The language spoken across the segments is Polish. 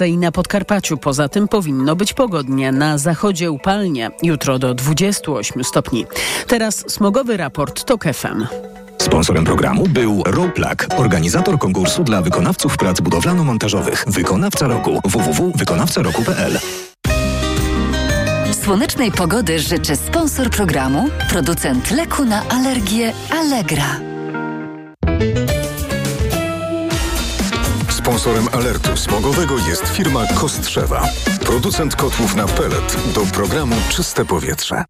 Polsce i na Podkarpaciu. Poza tym powinno być pogodnie. Na zachodzie upalnie. Jutro do 28 stopni. Teraz smogowy raport TOK FM. Sponsorem programu był Roplak, organizator konkursu dla wykonawców prac budowlano-montażowych. Wykonawca roku www.wykonawcaroku.pl Słonecznej pogody życzy sponsor programu, producent leku na alergię Allegra. Sponsorem alertu smogowego jest firma Kostrzewa. Producent kotłów na pelet do programu Czyste Powietrze.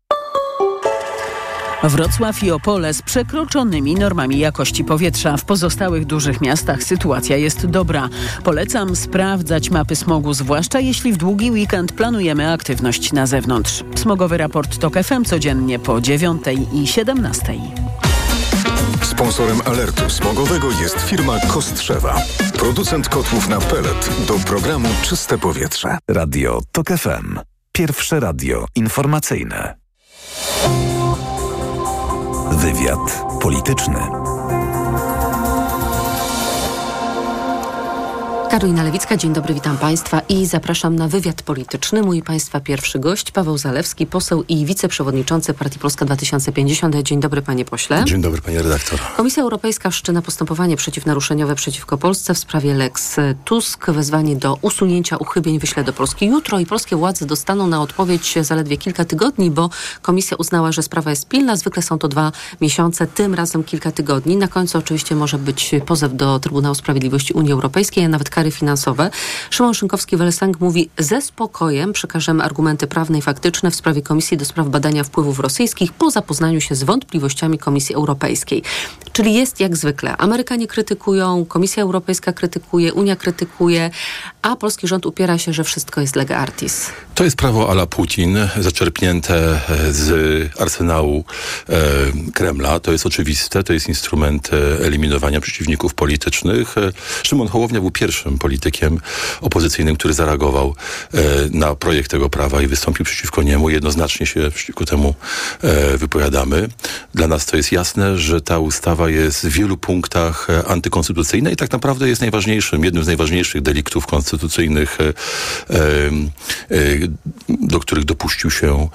Wrocław i Opole z przekroczonymi normami jakości powietrza. W pozostałych dużych miastach sytuacja jest dobra. Polecam sprawdzać mapy smogu, zwłaszcza jeśli w długi weekend planujemy aktywność na zewnątrz. Smogowy raport TOK FM codziennie po 9 i 17. Sponsorem alertu smogowego jest firma Kostrzewa. Producent kotłów na pelet do programu Czyste Powietrze. Radio TOK FM. Pierwsze radio informacyjne. Wywiad polityczny. Karolina Lewicka, dzień dobry, witam Państwa i zapraszam na wywiad polityczny. Mój Państwa pierwszy gość, Paweł Zalewski, poseł i wiceprzewodniczący Partii Polska 2050. Dzień dobry, panie pośle. Dzień dobry, panie redaktor. Komisja Europejska wszczyna postępowanie przeciwnaruszeniowe przeciwko Polsce w sprawie Lex Tusk. Wezwanie do usunięcia uchybień wyśle do Polski jutro i polskie władze dostaną na odpowiedź zaledwie kilka tygodni, bo komisja uznała, że sprawa jest pilna. Zwykle są to dwa miesiące, tym razem kilka tygodni. Na końcu oczywiście może być pozew do Trybunału Sprawiedliwości Unii Europejskiej, a nawet kary finansowe. Szymon Szynkowski-Welesang mówi, ze spokojem przekażemy argumenty prawne i faktyczne w sprawie Komisji do Spraw Badania Wpływów Rosyjskich po zapoznaniu się z wątpliwościami Komisji Europejskiej. Czyli jest jak zwykle. Amerykanie krytykują, Komisja Europejska krytykuje, Unia krytykuje, a polski rząd upiera się, że wszystko jest lega artis. To jest prawo ala Putin, zaczerpnięte z arsenału e, Kremla. To jest oczywiste, to jest instrument e, eliminowania przeciwników politycznych. E, Szymon Hołownia był pierwszym politykiem opozycyjnym, który zareagował e, na projekt tego prawa i wystąpił przeciwko niemu. Jednoznacznie się przeciwko temu e, wypowiadamy. Dla nas to jest jasne, że ta ustawa jest w wielu punktach e, antykonstytucyjna i tak naprawdę jest najważniejszym, jednym z najważniejszych deliktów konstytucyjnych, do których dopuścił się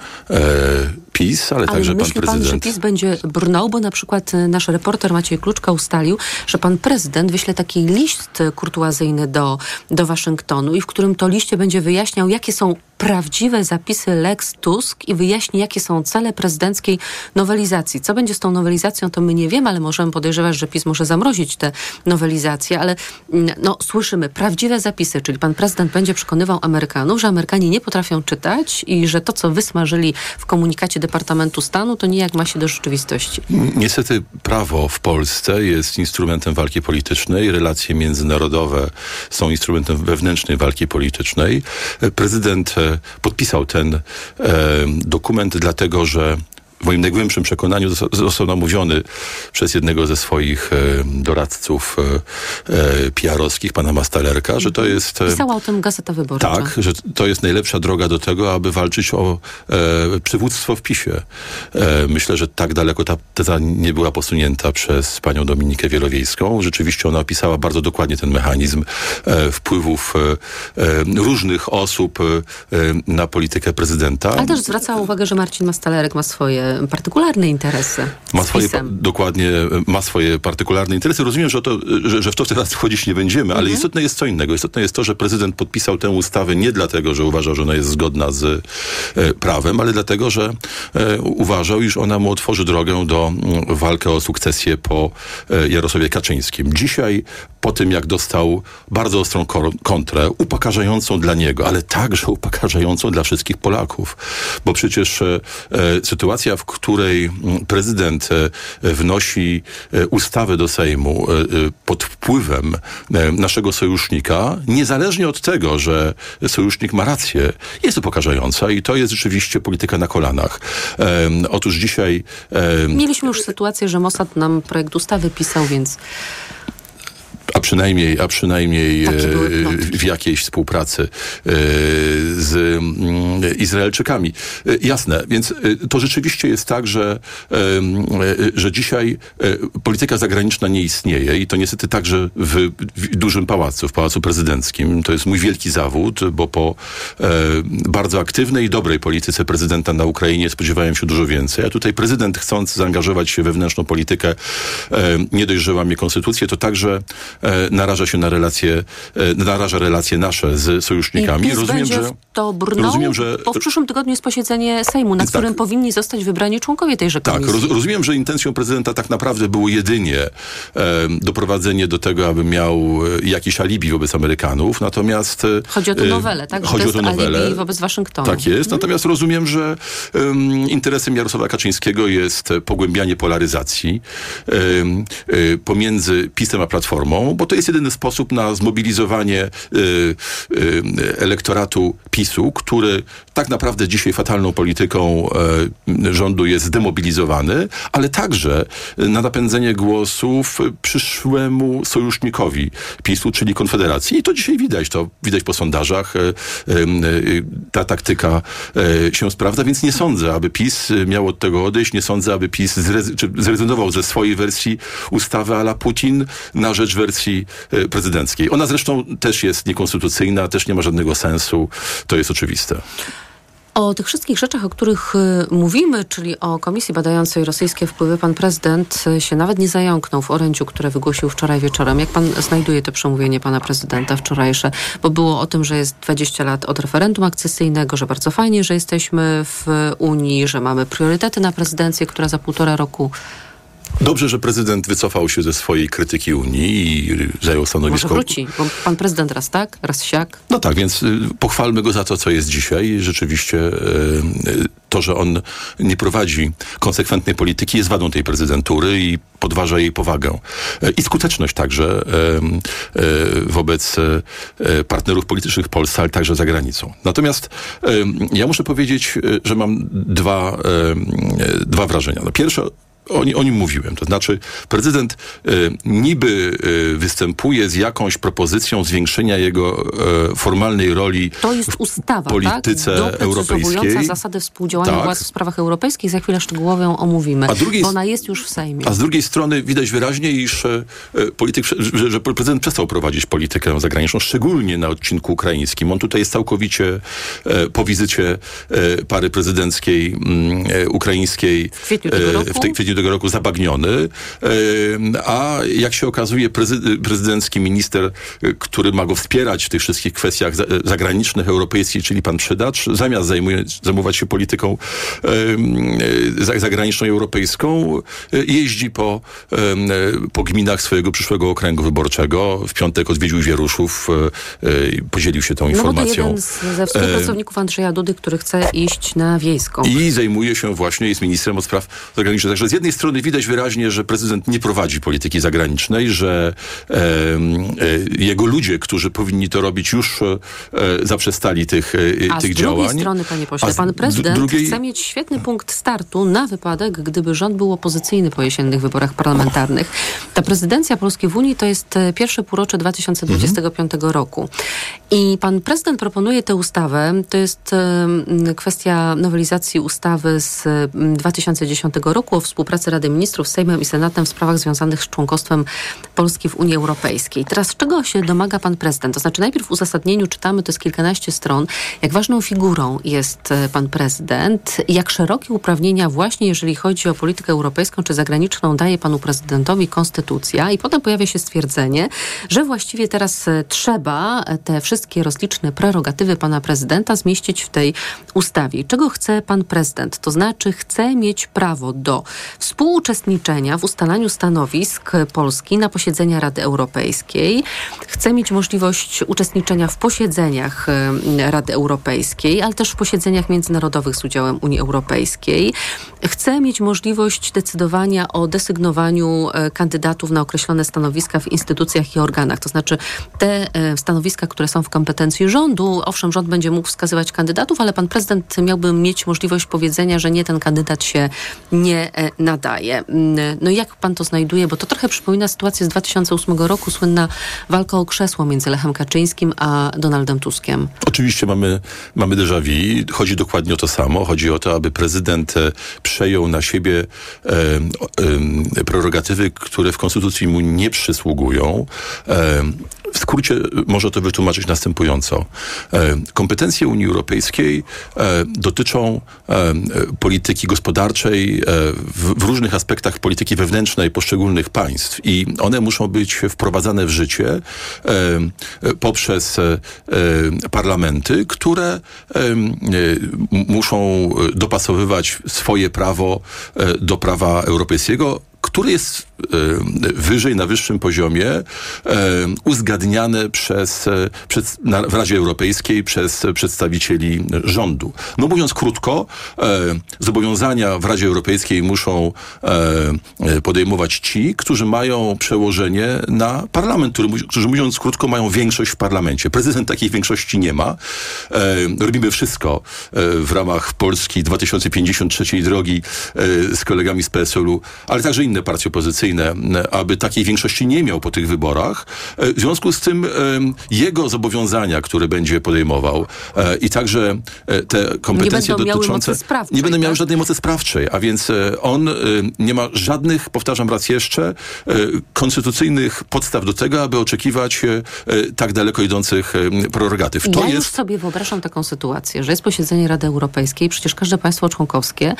PiS, ale, ale także pan prezydent. Pan, że PiS będzie brnął, bo na przykład nasz reporter Maciej Kluczka ustalił, że pan prezydent wyśle taki list kurtuazyjny do, do Waszyngtonu i w którym to liście będzie wyjaśniał, jakie są prawdziwe zapisy Lex Tusk i wyjaśni, jakie są cele prezydenckiej nowelizacji. Co będzie z tą nowelizacją, to my nie wiemy, ale możemy podejrzewać, że PiS może zamrozić te nowelizacje, ale mm, no, słyszymy prawdziwe zapisy, czyli pan prezydent będzie przekonywał Amerykanów, że Amerykanie nie potrafią czytać i że to, co wysmażyli w komunikacie Departamentu Stanu, to nijak ma się do rzeczywistości. Niestety prawo w Polsce jest instrumentem walki politycznej, relacje międzynarodowe są instrumentem wewnętrznej walki politycznej. Prezydent podpisał ten e, dokument, dlatego że w moim najgłębszym przekonaniu został namówiony przez jednego ze swoich e, doradców e, e, PR-owskich, pana Mastalerka, że to jest... E, Pisała o tym Gazeta Wyborcza. Tak, że to jest najlepsza droga do tego, aby walczyć o e, przywództwo w PiSie. E, myślę, że tak daleko ta teza nie była posunięta przez panią Dominikę Wielowiejską. Rzeczywiście ona opisała bardzo dokładnie ten mechanizm e, wpływów różnych osób na politykę prezydenta. Ale też zwracała uwagę, że Marcin Mastalerek ma swoje partykularne interesy. Ma swoje, dokładnie, ma swoje partykularne interesy. Rozumiem, że, to, że, że w to teraz wchodzić nie będziemy, ale mhm. istotne jest co innego. Istotne jest to, że prezydent podpisał tę ustawę nie dlatego, że uważał, że ona jest zgodna z e, prawem, ale dlatego, że e, uważał, iż ona mu otworzy drogę do m, walki o sukcesję po e, Jarosławie Kaczyńskim. Dzisiaj, po tym jak dostał bardzo ostrą kontrę, upokarzającą dla niego, ale także upokarzającą dla wszystkich Polaków, bo przecież e, sytuacja w której mm, prezydent e, wnosi e, ustawę do Sejmu e, pod wpływem naszego sojusznika, niezależnie od tego, że sojusznik ma rację, jest upokarzająca i to jest rzeczywiście polityka na kolanach. Otóż dzisiaj... Mieliśmy już sytuację, że Mossad nam projekt ustawy pisał, więc a przynajmniej, a przynajmniej e, w jakiejś współpracy e, z mm, Izraelczykami. E, Jasne, więc to rzeczywiście jest tak, że, że dzisiaj polityka zagraniczna nie istnieje i to niestety także w, w dużym pałacu, w Pałacu Prezydenckim. To jest mój wielki zawód, bo po bardzo aktywnej i dobrej polityce prezydenta na Ukrainie spodziewałem się dużo więcej. A tutaj prezydent chcąc zaangażować się we wewnętrzną politykę, nie dość, że łamie konstytucję, to także naraża się na relacje, e, naraża relacje nasze z sojusznikami. I PiS będzie w to brnął, rozumiem, że bo w przyszłym tygodniu jest posiedzenie Sejmu, na Tak. którym powinni zostać wybrani członkowie tejże Tak, komisji. roz, rozumiem, że intencją prezydenta tak naprawdę było jedynie e, doprowadzenie do tego, aby miał e, jakieś alibi wobec Amerykanów, natomiast... e, Chodzi o tę e, nowelę, tak? Że Chodzi o tę nowelę. alibi wobec Waszyngtonu. Tak jest, natomiast rozumiem, że em, interesem Jarosława Kaczyńskiego jest e, pogłębianie polaryzacji e, pomiędzy PiSem a Platformą, bo to jest jedyny sposób na zmobilizowanie e, e, elektoratu PiSu, który tak naprawdę dzisiaj fatalną polityką e, rządu jest zdemobilizowany, ale także na napędzenie głosów przyszłemu sojusznikowi PiSu, czyli Konfederacji. I to dzisiaj widać, to widać po sondażach. E, e, Ta taktyka się sprawdza, więc nie sądzę, aby PiS miał od tego odejść, nie sądzę, aby PiS zrezygnował ze swojej wersji ustawy ala Putin na rzecz wersji e, prezydenckiej. Ona zresztą też jest niekonstytucyjna, też nie ma żadnego sensu, to jest oczywiste. O tych wszystkich rzeczach, o których y, mówimy, czyli o komisji badającej rosyjskie wpływy, pan prezydent y, się nawet nie zająknął w orędziu, które wygłosił wczoraj wieczorem. Jak pan znajduje to przemówienie pana prezydenta wczorajsze? Bo było o tym, że jest 20 lat od referendum akcesyjnego, że bardzo fajnie, że jesteśmy w Unii, że mamy priorytety na prezydencję, która za półtora roku Dobrze, że prezydent wycofał się ze swojej krytyki Unii i zajął może stanowisko. wróci. Bo pan prezydent raz tak, raz siak. No tak, więc y, pochwalmy go za to, co jest dzisiaj. Rzeczywiście y, y, to, że on nie prowadzi konsekwentnej polityki jest wadą tej prezydentury i podważa jej powagę. I skuteczność także wobec partnerów politycznych w Polsce, ale także za granicą. Natomiast ja muszę powiedzieć, że mam dwa, dwa wrażenia. No pierwsze, o, o nim mówiłem. To znaczy, prezydent y, niby y, występuje z jakąś propozycją zwiększenia jego y, formalnej roli To jest ustawa, polityce tak? Europejskiej. zasady współdziałania Tak. władz w sprawach europejskich. Za chwilę szczegółowo ją omówimy. A drugiej ona jest już w Sejmie. A z drugiej strony widać wyraźnie, iż e, e, polityk, że, że prezydent przestał prowadzić politykę zagraniczną, szczególnie na odcinku ukraińskim. On tutaj jest całkowicie e, po wizycie e, pary prezydenckiej mm, e, ukraińskiej W kwietniu tego e, roku. w tej kwietniu tego roku zabagniony. E, a jak się okazuje, prezy, prezydencki minister, e, który ma go wspierać w tych wszystkich kwestiach za, zagranicznych, europejskich, czyli pan Przydacz, zamiast zajmuje, zajmować się polityką e, e, za- zagraniczną i europejską, e, jeździ po, e, po gminach swojego przyszłego okręgu wyborczego. W piątek odwiedził Wieruszów, e, e, i podzielił się tą No informacją. jeden z, ze współpracowników Andrzeja Dudy, który chce iść na wiejską. I zajmuje się właśnie, jest ministrem od spraw zagranicznych. Także z jednej strony widać wyraźnie, że prezydent nie prowadzi polityki zagranicznej, że em, e, jego ludzie, którzy powinni to robić, już e, zaprzestali tych, e, A z tych drugiej działań. strony, panie pośle, A z pan prezydent drugiej- chce mieć świetny punkt startu na wypadek, gdyby rząd był opozycyjny po jesiennych wyborach parlamentarnych. Ta prezydencja Polski w Unii to jest e, pierwsze półrocze 2025 roku. I pan prezydent proponuje tę ustawę, to jest e, kwestia nowelizacji ustawy z m, 2010 roku o współpracy Rady Ministrów Sejmem i Senatem w sprawach związanych z członkostwem Polski w Unii Europejskiej. Teraz czego się domaga pan prezydent? To znaczy najpierw w uzasadnieniu czytamy, to jest kilkanaście stron, jak ważną figurą jest e, pan prezydent, jak szerokie uprawnienia właśnie jeżeli chodzi o politykę europejską czy zagraniczną daje panu prezydentowi konstytucja i potem pojawia się stwierdzenie, że właściwie teraz e, trzeba e, te wszystkie rozliczne prerogatywy pana prezydenta zmieścić w tej ustawie. Czego chce pan prezydent? To znaczy chce mieć prawo do współuczestniczenia w ustalaniu stanowisk Polski na posiedzenia Rady Europejskiej. Chce mieć możliwość uczestniczenia w posiedzeniach Rady Europejskiej, ale też w posiedzeniach międzynarodowych z udziałem Unii Europejskiej. Chce mieć możliwość decydowania o desygnowaniu e, kandydatów na określone stanowiska w instytucjach i organach. To znaczy te e, stanowiska, które są w kompetencji rządu, owszem, rząd będzie mógł wskazywać kandydatów, ale pan prezydent miałby mieć możliwość powiedzenia, że nie ten kandydat się nie nadaje. Nadaje. Mm, no jak pan to znajduje? Bo to trochę przypomina sytuację z 2008 roku, słynna walka o krzesło między Lechem Kaczyńskim a Donaldem Tuskiem. Oczywiście mamy, mamy déjà vu. Chodzi dokładnie o to samo. Chodzi o to, aby prezydent e, przejął na siebie e, e, prerogatywy, które w Konstytucji mu nie przysługują. E, w skrócie może to wytłumaczyć następująco. E, kompetencje Unii Europejskiej e, dotyczą e, polityki gospodarczej w, różnych aspektach polityki wewnętrznej poszczególnych państw i one muszą być wprowadzane w życie poprzez parlamenty, które muszą dopasowywać swoje prawo do prawa europejskiego które jest wyżej, na wyższym poziomie, e, uzgadniane przez, e, przez w Radzie Europejskiej przez przedstawicieli rządu. No mówiąc krótko, zobowiązania w Radzie Europejskiej muszą podejmować ci, którzy mają przełożenie na parlament, który, którzy mówiąc krótko mają większość w parlamencie. Prezydent takiej większości nie ma. Robimy wszystko w ramach Polski 2053 drogi z kolegami z PSL-u, ale także inne partie opozycyjne, aby takiej większości nie miał po tych wyborach. E, w związku z tym e, jego zobowiązania, które będzie podejmował e, i także te kompetencje nie dotyczące... nie będą miały tak? żadnej mocy sprawczej, a więc on nie ma żadnych, powtarzam raz jeszcze, konstytucyjnych podstaw do tego, aby oczekiwać tak daleko idących prerogatyw. To ja jest... już sobie wyobrażam taką sytuację, że jest posiedzenie Rady Europejskiej, przecież każde państwo członkowskie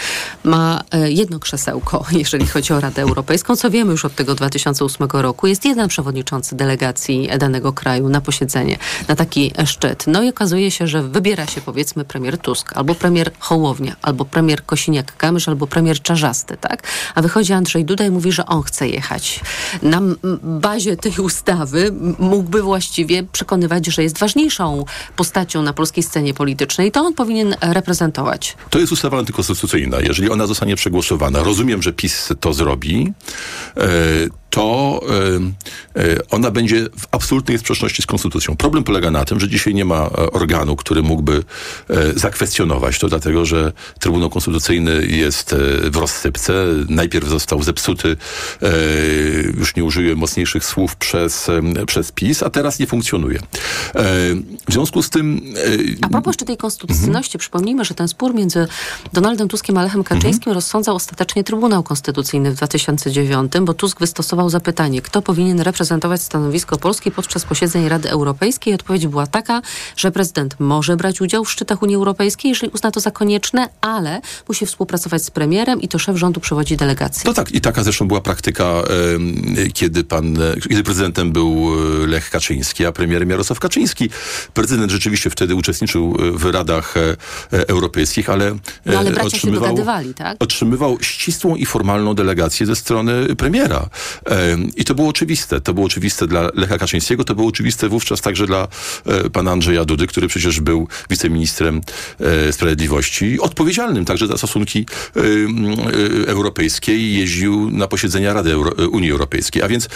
ma jedno krzesełko, jeżeli chodzi o Radę Europejską, co wiemy już od tego 2008 roku. Jest jeden przewodniczący delegacji danego kraju na posiedzenie, na taki szczyt. No i okazuje się, że wybiera się powiedzmy premier Tusk, albo premier Hołownia, albo premier Kosiniak-Kamysz, albo premier Czarzasty, tak? A wychodzi Andrzej Duda i mówi, że on chce jechać. Na bazie tej ustawy mógłby właściwie przekonywać, że jest ważniejszą postacią na polskiej scenie politycznej, to on powinien reprezentować. To jest ustawa antykonstytucyjna. Jeżeli ona zostanie przegłosowana, rozumiem, że PiS to zrobi, E, to e, e, ona będzie w absolutnej sprzeczności z konstytucją. Problem polega na tym, że dzisiaj nie ma organu, który mógłby zakwestionować to, dlatego że Trybunał Konstytucyjny jest w rozsypce. Najpierw został zepsuty, już nie użyję mocniejszych słów, przez, przez PiS, a teraz nie funkcjonuje. W związku z tym... A propos jeszcze tej konstytucyjności, mhm. przypomnijmy, że ten spór między Donaldem Tuskiem a Lechem Kaczyńskim mhm. rozsądzał ostatecznie Trybunał Konstytucyjny w 2009, bo Tusk wystosował zapytanie, kto powinien reprezentować stanowisko Polski podczas posiedzeń Rady Europejskiej. Odpowiedź była taka, że prezydent może brać udział w szczytach Unii Europejskiej, jeżeli uzna to za konieczne, ale musi współpracować z premierem i to szef rządu przewodzi delegację. To tak, i taka zresztą była praktyka, kiedy pan, kiedy prezydentem był e, Lech Kaczyński, a premierem Jarosław Kaczyński. Prezydent rzeczywiście wtedy uczestniczył w radach e, europejskich, ale, no, ale dogadywali, tak? otrzymywał ścisłą i formalną delegację ze strony premiera. I to było oczywiste. To było oczywiste dla Lecha Kaczyńskiego, to było oczywiste wówczas także dla e, pana Andrzeja Dudy, który przecież był wiceministrem e, sprawiedliwości, odpowiedzialnym także za stosunki e, europejskie i jeździł na posiedzenia Rady Euro Unii Europejskiej. A więc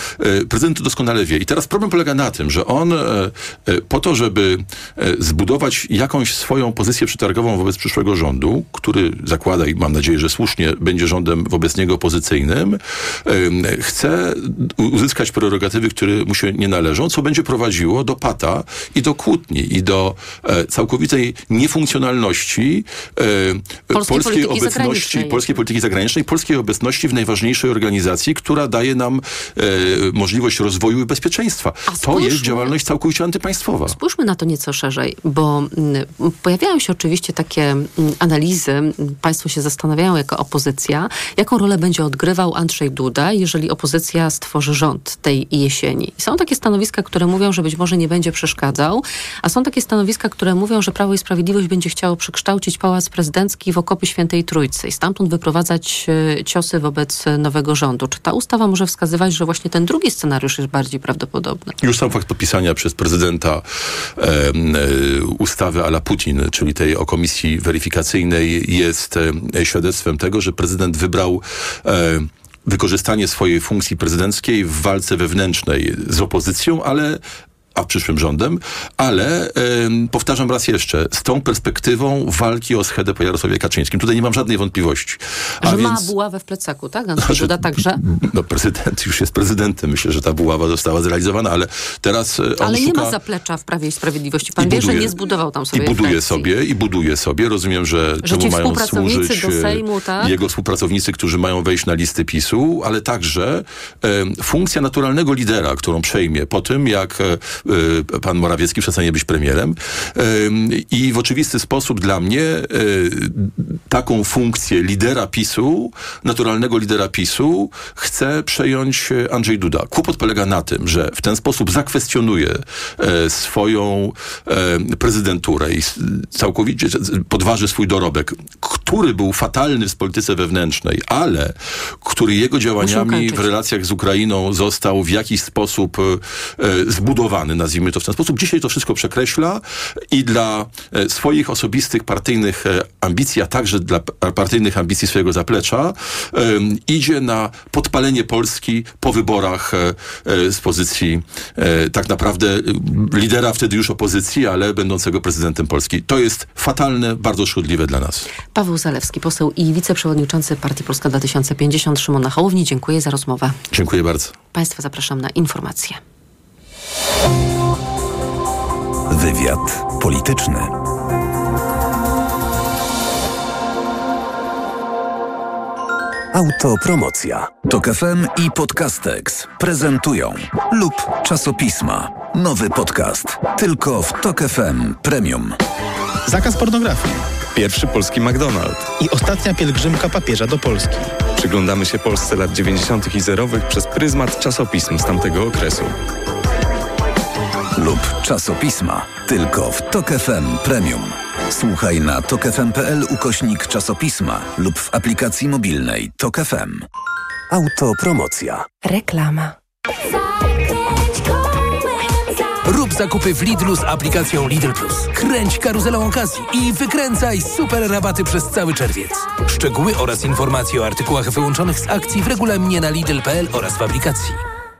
prezydent to doskonale wie. I teraz problem polega na tym, że on po to, żeby zbudować jakąś swoją pozycję przetargową wobec przyszłego rządu, który zakłada i mam nadzieję, że słusznie będzie rządem wobec niego opozycyjnym, chce uzyskać prerogatywy, które mu się nie należą, co będzie prowadziło do pata i do kłótni i do e, całkowitej niefunkcjonalności e, polskiej, polskiej obecności, polskiej polityki zagranicznej, polskiej obecności w najważniejszej organizacji, która daje nam e, możliwość rozwoju i bezpieczeństwa. to jest działalność całkowicie antypaństwowa. Spójrzmy na to nieco szerzej, bo m, pojawiają się oczywiście takie m, analizy, państwo się zastanawiają jako opozycja, jaką rolę będzie odgrywał Andrzej Duda, jeżeli opozycja stworzy rząd tej jesieni. są takie stanowiska, które mówią, że być może nie będzie przeszkadzał, a są takie stanowiska, które mówią, że Prawo i Sprawiedliwość będzie chciało przekształcić Pałac Prezydencki w okopy Świętej Trójcy i stamtąd wyprowadzać e, ciosy wobec nowego rządu. Czy ta ustawa może wskazywać, że właśnie ten drugi scenariusz jest bardziej prawdopodobny? Już sam fakt podpisania przez prezydenta e, e, ustawy ala Putin, czyli tej o komisji weryfikacyjnej jest e, świadectwem tego, że prezydent wybrał e, wykorzystanie swojej funkcji prezydenckiej w walce wewnętrznej z opozycją, ale a przyszłym rządem, ale powtarzam raz jeszcze, z tą perspektywą walki o schedę po Jarosławie Kaczyńskim. Tutaj nie mam żadnej wątpliwości. A że więc, ma buławę w plecaku, tak? Andrzej Duda także? No prezydent już jest prezydentem. Myślę, że ta buława została zrealizowana, ale teraz e, Ale nie ma zaplecza w Prawie i Sprawiedliwości. Pan wie, że nie zbudował tam sobie I buduje sobie, i buduje sobie. Rozumiem, że, że temu mają służyć do Sejmu, tak? jego współpracownicy, którzy mają wejść na listy PiSu, ale także e, funkcja naturalnego lidera, którą przejmie po tym, jak e, pan Morawiecki przestanie być premierem. I w oczywisty sposób dla mnie y, taką funkcję lidera PiSu, naturalnego lidera PiSu, chce przejąć Andrzej Duda. Kłopot polega na tym, że w ten sposób zakwestionuje swoją prezydenturę i całkowicie podważy swój dorobek, który był fatalny w polityce wewnętrznej, ale który jego działaniami w relacjach z Ukrainą został w jakiś sposób e, zbudowany, nazwijmy to w ten sposób. Dzisiaj to wszystko przekreśla i dla e, swoich osobistych partyjnych e, ambicji, a także dla partyjnych ambicji swojego zaplecza idzie na podpalenie Polski po wyborach e, z pozycji tak naprawdę lidera wtedy już opozycji, ale będącego prezydentem Polski. To jest fatalne, bardzo szkodliwe dla nas. Paweł Zalewski, poseł i wiceprzewodniczący Partii Polska 2050 Szymona Hołowni. Dziękuję za rozmowę. Dziękuję bardzo. Państwa zapraszam na informacje. Wywiad polityczny. Autopromocja. Tok FM i Podcastex prezentują lub czasopisma. Nowy podcast. Tylko w Tok FM Premium. Zakaz pornografii. Pierwszy polski McDonald's. I ostatnia pielgrzymka papieża do Polski. Przyglądamy się Polsce lat 90. i zerowych przez pryzmat czasopism z tamtego okresu lub czasopisma. Tylko w Tok FM Premium. Słuchaj na tokefm.pl ukośnik czasopisma lub w aplikacji mobilnej Tok FM. Autopromocja. Reklama. Rób zakupy w Lidlu z aplikacją Lidl Plus. Kręć karuzelą okazji i wykręcaj super rabaty przez cały czerwiec. Szczegóły oraz informacje o artykułach wyłączonych z akcji w regulaminie na Lidl.pl oraz w aplikacji.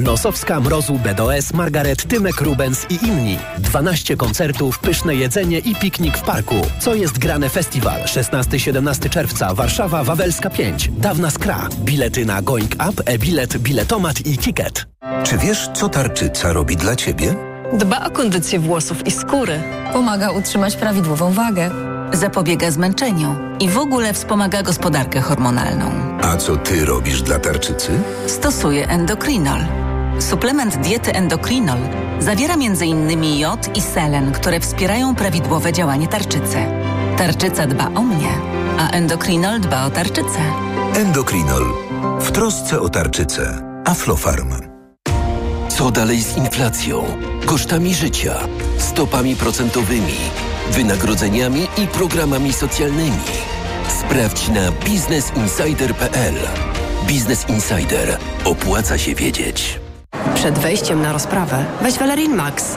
Nosowska, Mrozu, BDOS, Margaret, Tymek, Rubens i inni. 12 koncertów, pyszne jedzenie i piknik w parku. Co jest grane festiwal? 16-17 czerwca, Warszawa, Wawelska 5. Dawna Skra. Bilety na Going Up, e-bilet, biletomat i ticket. Czy wiesz, co tarczyca robi dla ciebie? Dba o kondycję włosów i skóry. Pomaga utrzymać prawidłową wagę. Zapobiega zmęczeniu i w ogóle wspomaga gospodarkę hormonalną. A co ty robisz dla tarczycy? Stosuję endokrinol. Suplement diety endokrinol zawiera m.in. jod i selen, które wspierają prawidłowe działanie tarczycy. Tarczyca dba o mnie, a endokrinol dba o tarczycę. Endokrinol. W trosce o tarczycę. Aflofarm. Co dalej z inflacją, kosztami życia, stopami procentowymi, wynagrodzeniami i programami socjalnymi? Sprawdź na biznesinsider.pl. Business Insider. Opłaca się wiedzieć. Przed wejściem na rozprawę. Weź Valerin Max,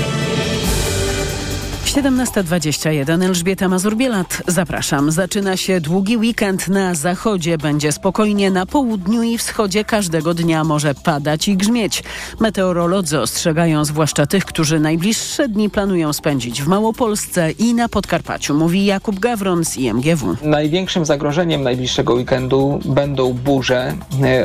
17.21 Elżbieta Mazur-Bielat. Zapraszam. Zaczyna się długi weekend na zachodzie. Będzie spokojnie na południu i wschodzie każdego dnia może padać i grzmieć. Meteorolodzy ostrzegają zwłaszcza tych, którzy najbliższe dni planują spędzić w Małopolsce i na Podkarpaciu, mówi Jakub Gawron z IMGW. Największym zagrożeniem najbliższego weekendu będą burze.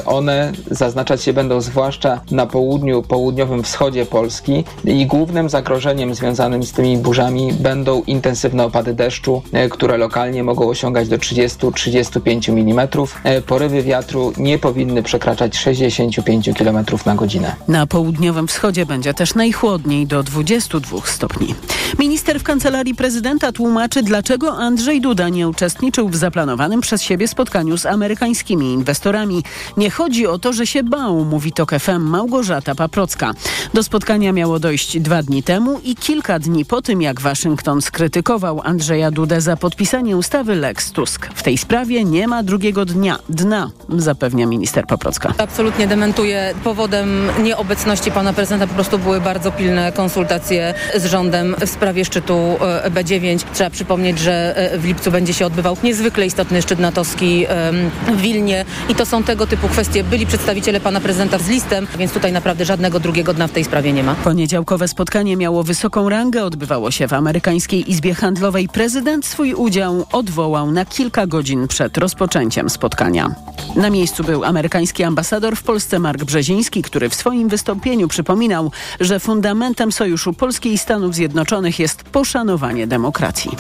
One zaznaczać się będą zwłaszcza na południu, południowym wschodzie Polski i głównym zagrożeniem związanym z tymi burzami będą intensywne opady deszczu, e, które lokalnie mogą osiągać do 30-35 mm. E, porywy wiatru nie powinny przekraczać 65 km na godzinę. Na południowym wschodzie będzie też najchłodniej do 22 stopni. Minister w kancelarii prezydenta tłumaczy, dlaczego Andrzej Duda nie uczestniczył w zaplanowanym przez siebie spotkaniu z amerykańskimi inwestorami. Nie chodzi o to, że się bał, mówi TOK FM Małgorzata Paprocka. Do spotkania miało dojść dwa dni temu i kilka dni po tym, jak Waszyngton skrytykował Andrzeja Dudę za podpisanie ustawy Lex Tusk. W tej sprawie nie ma drugiego dnia, dna, zapewnia minister Paprocka. Absolutnie dementuję. Powodem nieobecności pana prezydenta po prostu były bardzo pilne konsultacje z rządem w sprawie szczytu e, B9. Trzeba przypomnieć, że e, w lipcu będzie się odbywał niezwykle istotny szczyt natowski w Wilnie i to są tego typu kwestie. Byli przedstawiciele pana prezydenta z listem, więc tutaj naprawdę żadnego drugiego dna w tej sprawie nie ma. Poniedziałkowe spotkanie miało wysoką rangę, odbywało się w amerykańskiej Izbie Handlowej. Prezydent swój udział odwołał na kilka godzin przed rozpoczęciem spotkania. Na miejscu był amerykański ambasador w Polsce Mark Brzeziński, który w swoim wystąpieniu przypominał, że fundamentem Sojuszu Polski i Stanów Zjednoczonych jest poszanowanie demokracji.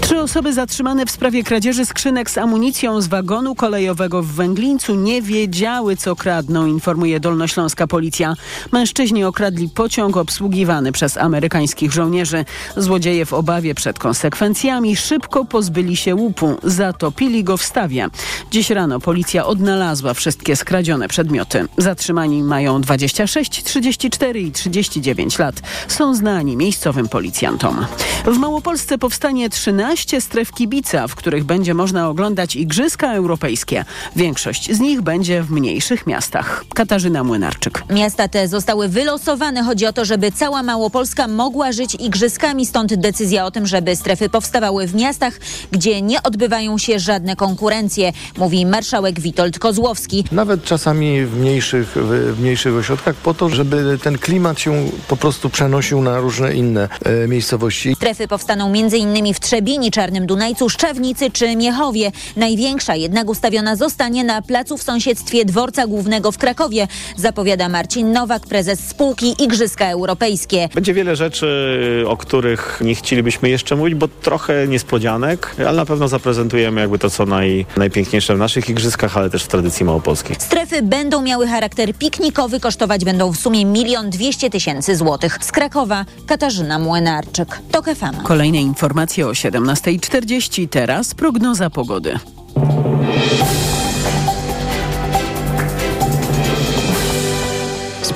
Trzy osoby zatrzymane w sprawie kradzieży skrzynek z amunicją z wagonu kolejowego w Węglińcu nie wiedziały, co kradną, informuje dolnośląska policja. Mężczyźni okradli pociąg obsługiwany przez amerykańskich żołnierzy. Złodzieje w obawie przed konsekwencjami szybko pozbyli się łupu, zatopili go w stawie. Dziś rano policja odnalazła wszystkie skradzione przedmioty. Zatrzymani mają 26, 34 i 39 lat. Są znani miejscowym policjantom. W Małopolsce powstanie 13 stref kibica, w których będzie można oglądać Igrzyska Europejskie. Większość z nich będzie w mniejszych miastach. Katarzyna Młynarczyk. Miasta te zostały wylosowane. Chodzi o to, żeby cała Małopolska mogła żyć igrzyskami. Stąd decyzja o tym, żeby strefy powstawały w miastach, gdzie nie odbywają się żadne konkurencje, mówi marszałek Witold Kozłowski. Nawet czasami w mniejszych, w mniejszych ośrodkach po to, żeby ten klimat się po prostu przenosił na różne inne e, miejscowości. Strefy powstaną m.in. w Trzebini, Czarnym Dunajcu, Szczewnicy czy Miechowie. Największa jednak ustawiona zostanie na placu w sąsiedztwie Dworca Głównego w Krakowie, zapowiada Marcin Nowak, prezes spółki Igrzyska Europejskie. Będzie wiele rzeczy, o których nie chcielibyśmy jeszcze mówić, bo trochę niespodzianek, ale na pewno zaprezentujemy jakby to, co naj, najpiękniejsze w naszych igrzyskach, ale też w tradycji małopolskiej. Strefy będą miały charakter piknikowy, kosztować będą w sumie milion dwieście tysięcy złotych. Z Krakowa Katarzyna Młynarczyk. TOK FM. Kolejne informacje o 17.40. Teraz prognoza pogody.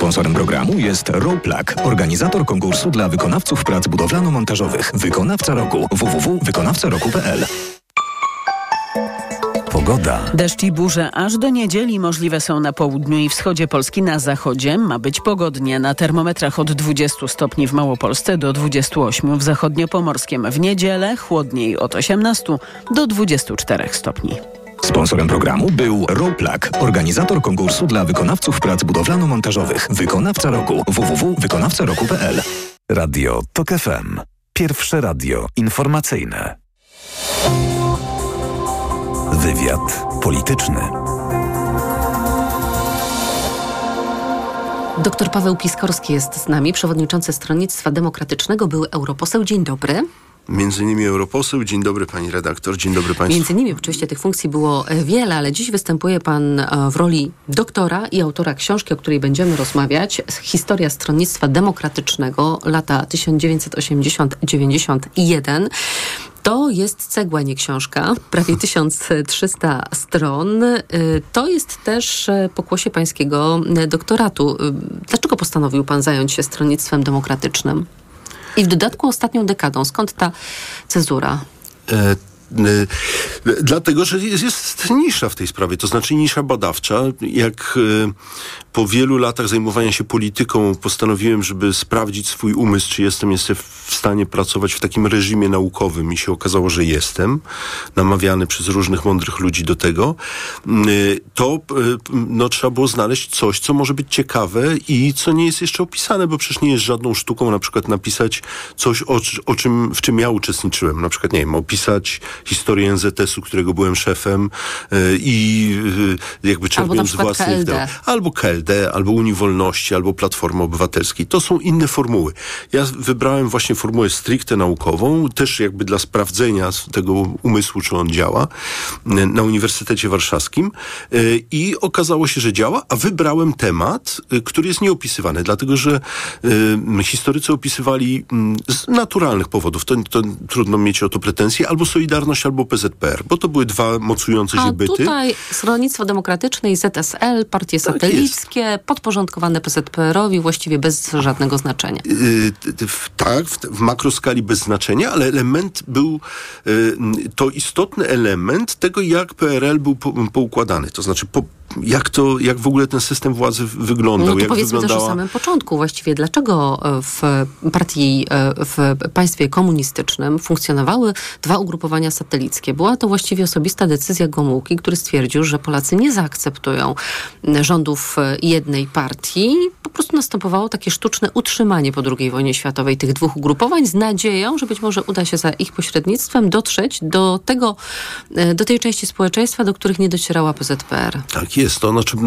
Sponsorem programu jest Roplak, organizator konkursu dla wykonawców prac budowlano-montażowych. Wykonawca roku www.wykonawcaroku.pl Pogoda. Deszcz i burze aż do niedzieli możliwe są na południu i wschodzie Polski. Na zachodzie ma być pogodnie. Na termometrach od 20 stopni w Małopolsce do 28 w zachodniopomorskim. W niedzielę chłodniej od 18 do 24 stopni. Sponsorem programu był Roplak, organizator konkursu dla wykonawców prac budowlano-montażowych. Wykonawca roku www.wykonawcaroku.pl Radio TOK FM. Pierwsze radio informacyjne. Wywiad polityczny. Doktor Paweł Piskorski jest z nami, przewodniczący Stronnictwa Demokratycznego, był europoseł. Dzień dobry. Między innymi europoseł. Dzień dobry pani redaktor, dzień dobry państwu. Między innymi oczywiście tych funkcji było wiele, ale dziś występuje pan w roli doktora i autora książki, o której będziemy rozmawiać. Historia Stronnictwa Demokratycznego, lata 1980-91. To jest cegła, nie książka, prawie 1300 stron. To jest też pokłosie pańskiego doktoratu. Dlaczego postanowił pan zająć się stronnictwem demokratycznym? I w dodatku ostatnią dekadą. Skąd ta cezura? E Dlatego, że jest, jest nisza w tej sprawie, to znaczy nisza badawcza. Jak po wielu latach zajmowania się polityką postanowiłem, żeby sprawdzić swój umysł, czy jestem jeszcze w stanie pracować w takim reżimie naukowym i się okazało, że jestem, namawiany przez różnych mądrych ludzi do tego, y, to y, no, trzeba było znaleźć coś, co może być ciekawe i co nie jest jeszcze opisane, bo przecież nie jest żadną sztuką na przykład napisać coś, o, o czym, w czym ja uczestniczyłem. Na przykład, nie wiem, opisać historię NZS-u, którego byłem szefem y, i jakby czerpiąc z własnych... KLD. Albo KLD, albo Unii Wolności, albo Platformy Obywatelskiej. To są inne formuły. Ja wybrałem właśnie formułę stricte naukową, też jakby dla sprawdzenia tego umysłu, czy on działa, na Uniwersytecie Warszawskim i okazało się, że działa, a wybrałem temat, który jest nieopisywany, dlatego że historycy opisywali z naturalnych powodów, to, to trudno mieć o to pretensje, albo Solidarność, albo PZPR, bo to były dwa mocujące się A byty. tutaj Stronnictwo Demokratyczne i ZSL, partie satelickie, podporządkowane PZPR-owi, właściwie bez żadnego znaczenia. Yy, w, tak, w, w makroskali bez znaczenia, ale element był, yy, to istotny element tego, jak PRL był po, poukładany. To znaczy, po, jak to, jak w ogóle ten system władzy wyglądał? No to jak powiedzmy wyglądała... też o samym początku właściwie. Dlaczego w partii, w państwie komunistycznym funkcjonowały dwa ugrupowania satelickie? Była to właściwie osobista decyzja Gomułki, który stwierdził, że Polacy nie zaakceptują rządów jednej partii. Po prostu następowało takie sztuczne utrzymanie po II wojnie światowej tych dwóch ugrupowań z nadzieją, że być może uda się za ich pośrednictwem dotrzeć do tego, do tej części społeczeństwa, do których nie docierała PZPR. Tak jest. To znaczy,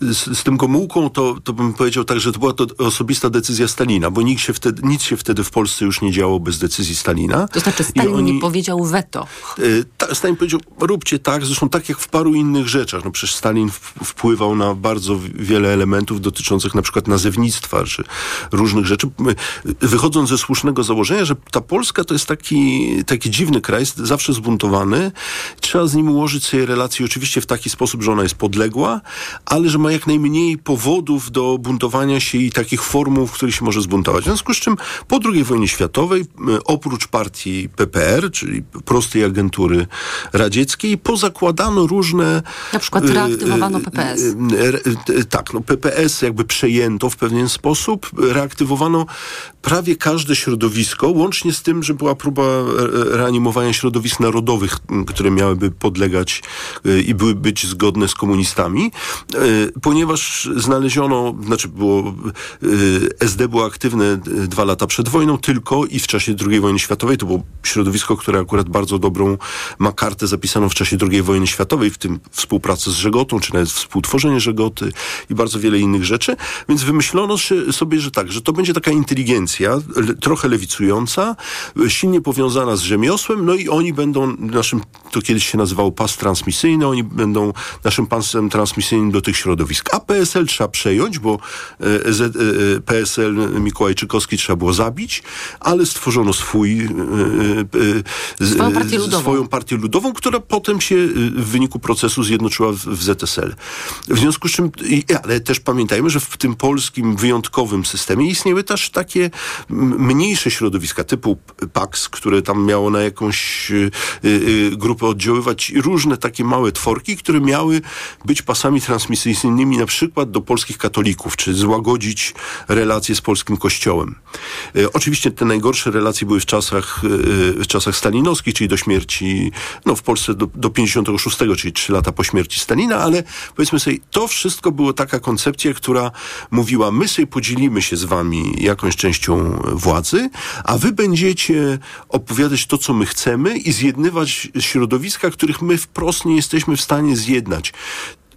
z, z, tym Gomułką to, to bym powiedział tak, że to była to osobista decyzja Stalina, bo nikt się wtedy, nic się wtedy w Polsce już nie działo bez decyzji Stalina. To znaczy Stalin oni, nie powiedział weto. Y, ta, Stalin powiedział, róbcie tak, zresztą tak jak w paru innych rzeczach. No przecież Stalin w, wpływał na bardzo wiele elementów dotyczących na przykład nazewnictwa, czy różnych rzeczy. Wychodząc ze słusznego założenia, że ta Polska to jest taki, taki dziwny kraj, zawsze zbuntowany. Trzeba z nim ułożyć sobie relacje oczywiście w taki sposób, że ona jest podległa, ale że ma jak najmniej powodów do buntowania się i takich formuł, w których się może zbuntować. W związku z czym po II wojnie światowej, oprócz partii PPR, czyli prostej agentury radzieckiej, pozakładano różne... Na przykład reaktywowano PPS. Tak, no PPS jakby w pewien sposób, reaktywowano prawie każde środowisko, łącznie z tym, że była próba reanimowania środowisk narodowych, które miałyby podlegać i były być zgodne z komunistami, ponieważ znaleziono, znaczy było, SD było aktywne dwa lata przed wojną tylko i w czasie II wojny światowej. To było środowisko, które akurat bardzo dobrą ma kartę zapisaną w czasie II wojny światowej, w tym współpracę z Żegotą, czy nawet współtworzenie Żegoty i bardzo wiele innych rzeczy. Więc wymyślono sobie, że tak, że to będzie taka inteligencja, trochę lewicująca, silnie powiązana z rzemiosłem, no i oni będą naszym, to kiedyś się nazywało pas transmisyjny, oni będą naszym pasem transmisyjnym do tych środowisk. A PSL trzeba przejąć, bo Z, PSL Mikołajczykowski trzeba było zabić, ale stworzono swój swoją partię ludową, swoją partię ludową która potem się w wyniku procesu zjednoczyła w, w ZSL. W związku z czym, ale też pamiętajmy, że w tym polskim wyjątkowym systemie istniały też takie mniejsze środowiska typu PAX, które tam miało na jakąś y, y, grupę oddziaływać różne takie małe tworki, które miały być pasami transmisyjnymi na przykład do polskich katolików, czy złagodzić relacje z polskim kościołem. Y, oczywiście te najgorsze relacje były w czasach, w czasach stalinowskich, czyli do śmierci, no w Polsce do, do 56, czyli 3 lata po śmierci Stalina, ale powiedzmy sobie, to wszystko było taka koncepcja, która mówiła, my sobie podzielimy się z wami jakąś częścią władzy, a wy będziecie opowiadać to, co my chcemy i zjednywać środowiska, których my wprost nie jesteśmy w stanie zjednać.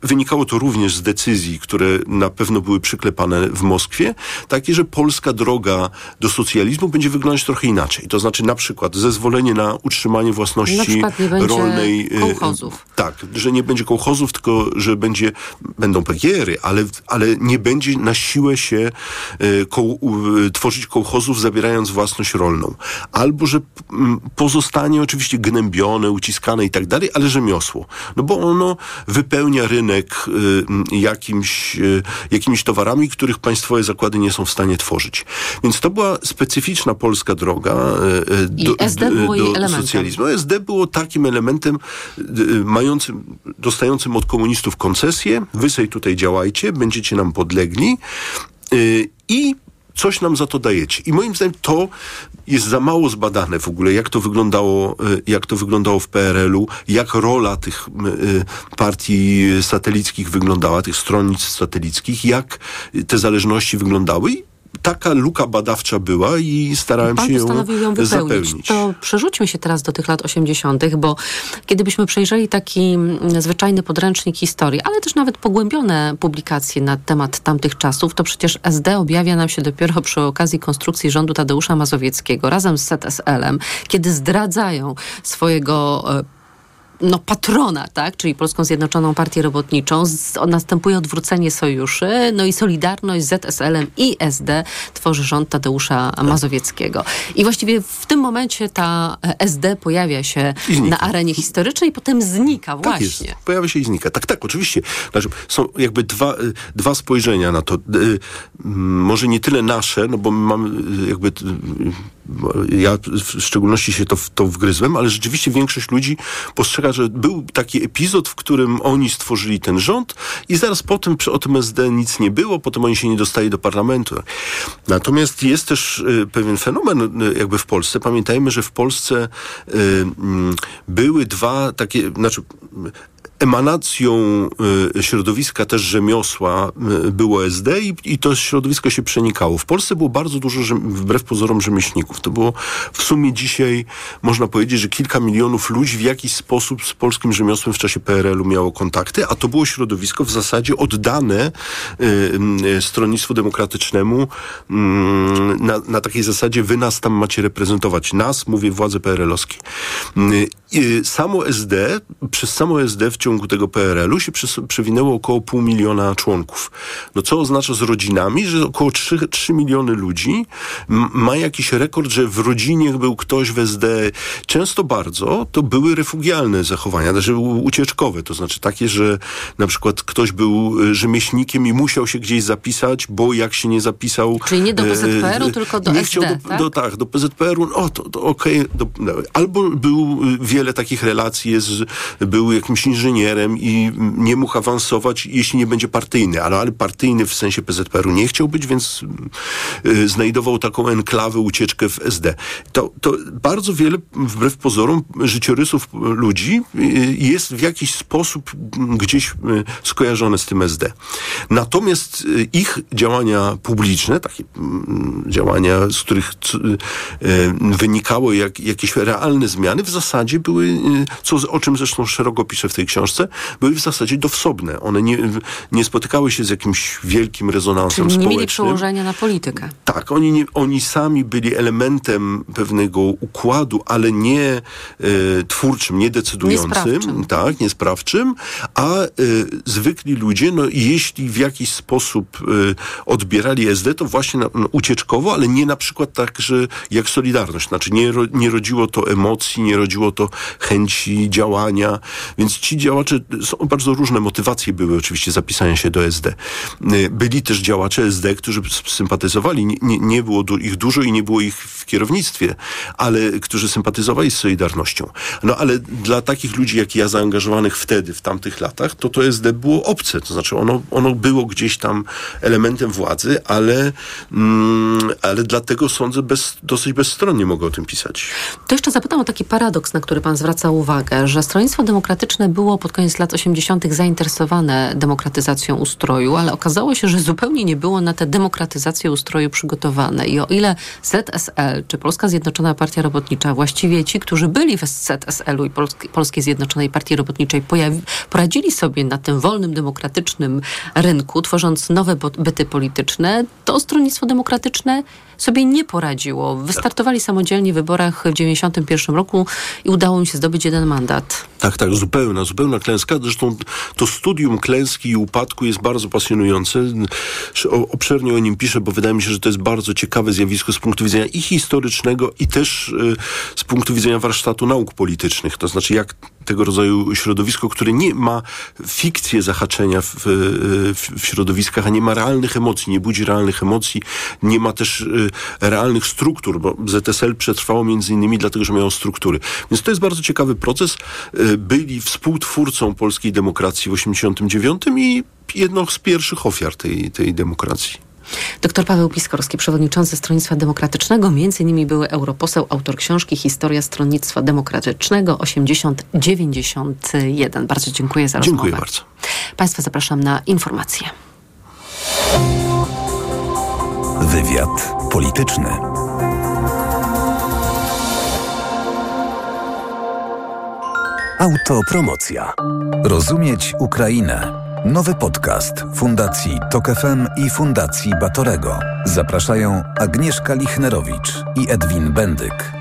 Wynikało to również z decyzji, które na pewno były przyklepane w Moskwie, takie, że polska droga do socjalizmu będzie wyglądać trochę inaczej. To znaczy na przykład zezwolenie na utrzymanie własności na rolnej. Kołchozów. Tak, że nie będzie kołchozów, tylko że będzie, będą PGR-y, ale, ale nie będzie na siłę się koł, tworzyć kołchozów, zabierając własność rolną. Albo, że pozostanie oczywiście gnębione, uciskane i tak dalej, ale rzemiosło. No bo ono wypełnia rynek rynek y, jakimś, y, jakimiś towarami, których państwowe zakłady nie są w stanie tworzyć. Więc to była specyficzna polska droga y, do, do elementem. socjalizmu. SD było takim elementem mającym, dostającym od komunistów koncesję. Wy sobie tutaj działajcie, będziecie nam podlegli i coś nam za to dajecie. I moim zdaniem to jest za mało zbadane w ogóle, jak to wyglądało, jak to wyglądało w PRL-u, jak rola tych partii satelickich wyglądała, tych stronnic satelickich, jak te zależności wyglądały taka luka badawcza była i starałem Pan się ją, ją wypełnić. zapełnić. To przerzućmy się teraz do tych lat 80., bo kiedybyśmy przejrzeli taki zwyczajny podręcznik historii, ale też nawet pogłębione publikacje na temat tamtych czasów, to przecież SD objawia nam się dopiero przy okazji konstrukcji rządu Tadeusza Mazowieckiego razem z ZSL-em, kiedy zdradzają swojego no, patrona, tak, czyli Polską Zjednoczoną Partię Robotniczą, z, następuje odwrócenie sojuszy, no i Solidarność z ZSL-em i SD tworzy rząd Tadeusza Mazowieckiego. I właściwie w tym momencie ta SD pojawia się na arenie historycznej i potem znika tak właśnie. Jest. Pojawia się i znika. Tak, tak, oczywiście. Znaczy, są jakby dwa, dwa spojrzenia na to. Może nie tyle nasze, no bo my mamy jakby ja w szczególności się to, to wgryzłem, ale rzeczywiście większość ludzi postrzega, że był taki epizod, w którym oni stworzyli ten rząd i zaraz potem o tym SD nic nie było, potem oni się nie dostali do parlamentu. Natomiast jest też y, pewien fenomen y, jakby w Polsce. Pamiętajmy, że w Polsce y, były dwa takie, znaczy emanacją y, środowiska też rzemiosła y, było SD i, i, to środowisko się przenikało. W Polsce było bardzo dużo, wbrew pozorom, rzemieślników. To było w sumie dzisiaj, można powiedzieć, że kilka milionów ludzi w jakiś sposób z polskim rzemiosłem w czasie PRL-u miało kontakty, a to było środowisko w zasadzie oddane y, Stronnictwu Demokratycznemu na, na, takiej zasadzie wy nas tam macie reprezentować. Nas, mówię, władze PRL-owskie. Samo SD, przez samo SD w ciągu tego PRL-u się przewinęło około pół miliona członków. No co oznacza z rodzinami, że około 3, 3 miliony ludzi ma jakiś rekord, że w rodzinie był ktoś w SD. Często bardzo to były refugialne zachowania, znaczy ucieczkowe, to znaczy takie, że na przykład ktoś był rzemieślnikiem i musiał się gdzieś zapisać, bo jak się nie zapisał... Czyli nie do PZPR-u, e, tylko do nie SD, chciał do, tak? Do, tak, do PZPR-u, no to, to okej. Okay, albo był wiele takich relacji, jest, był jakimś inżynierem i nie mógł awansować, jeśli nie będzie partyjny, ale, ale partyjny w sensie PZPR-u nie chciał być, więc y, znajdował taką enklawę, ucieczkę w SD. To, to bardzo wiele, wbrew pozorom, życiorysów ludzi y, jest w jakiś sposób gdzieś y, skojarzone z tym SD. Natomiast ich działania publiczne, takie mm, działania, z których wynikały jak, jakieś realne zmiany, w zasadzie były, co, o czym zresztą szeroko piszę w tej książce, były w zasadzie dowsobne. One nie, nie spotykały się z jakimś wielkim rezonansem Czyli nie społecznym. mieli przełożenia na politykę. Tak, oni, nie, oni sami byli elementem pewnego układu, ale nie e, twórczym, nie decydującym, Niesprawczym. tak, niesprawczym, a e, zwykli ludzie, no jeśli w jakiś sposób e, odbierali SD, to właśnie na, no, ucieczkowo, ale nie na przykład tak, że jak Solidarność, znaczy nie, ro, nie rodziło to emocji, nie rodziło to chęci działania, więc ci działacze, są bardzo różne motywacje były oczywiście zapisania się do SD. Byli też działacze SD, którzy sympatyzowali, nie, nie, nie było ich dużo i nie było ich w kierownictwie, ale którzy sympatyzowali z Solidarnością. No ale dla takich ludzi jak ja, zaangażowanych wtedy, w tamtych latach, to to SD było obce. To znaczy ono, ono było gdzieś tam elementem władzy, ale, mm, ale dlatego sądzę, bez, dosyć bezstronnie mogę o tym pisać. To jeszcze zapytam o taki paradoks, na który pan zwraca uwagę, że Stronnictwo Demokratyczne było pod koniec lat 80. zainteresowane demokratyzacją ustroju, ale okazało się, że zupełnie nie było na tę demokratyzację ustroju przygotowane. I o ile ZSL, czy Polska Zjednoczona Partia Robotnicza, właściwie ci, którzy byli w ZSL-u i Polsk Polskiej Zjednoczonej Partii Robotniczej, poradzili sobie na tym wolnym, demokratycznym rynku, tworząc nowe byty polityczne, to Stronnictwo Demokratyczne sobie nie poradziło. Wystartowali samodzielnie w wyborach w 1991 roku i udało im się zdobyć jeden mandat. Tak, tak, zupełna, zupełna klęska. Zresztą to studium klęski i upadku jest bardzo pasjonujące. Obszernie o nim piszę, bo wydaje mi się, że to jest bardzo ciekawe zjawisko z punktu widzenia i historycznego, i też y, z punktu widzenia warsztatu nauk politycznych. To znaczy, jak tego rodzaju środowisko, które nie ma fikcję zahaczenia w, w, środowiskach, a nie ma realnych emocji, nie budzi realnych emocji, nie ma też y, realnych struktur, bo ZSL przetrwało między innymi dlatego, że miało struktury. Więc to jest bardzo ciekawy proces. Y, byli współtwórcą polskiej demokracji w 89 i jedną z pierwszych ofiar tej, tej demokracji. Dr Paweł Piskorski, przewodniczący Stronnictwa Demokratycznego, między innymi były europoseł, autor książki Historia Stronnictwa Demokratycznego 80-91. Bardzo dziękuję za rozmowę. Dziękuję bardzo. Państwa zapraszam na informacje. Wywiad polityczny. Autopromocja. Rozumieć Ukrainę. Nowy podcast Fundacji Tok FM i Fundacji Batorego. Zapraszają Agnieszka Lichnerowicz i Edwin Bendyk.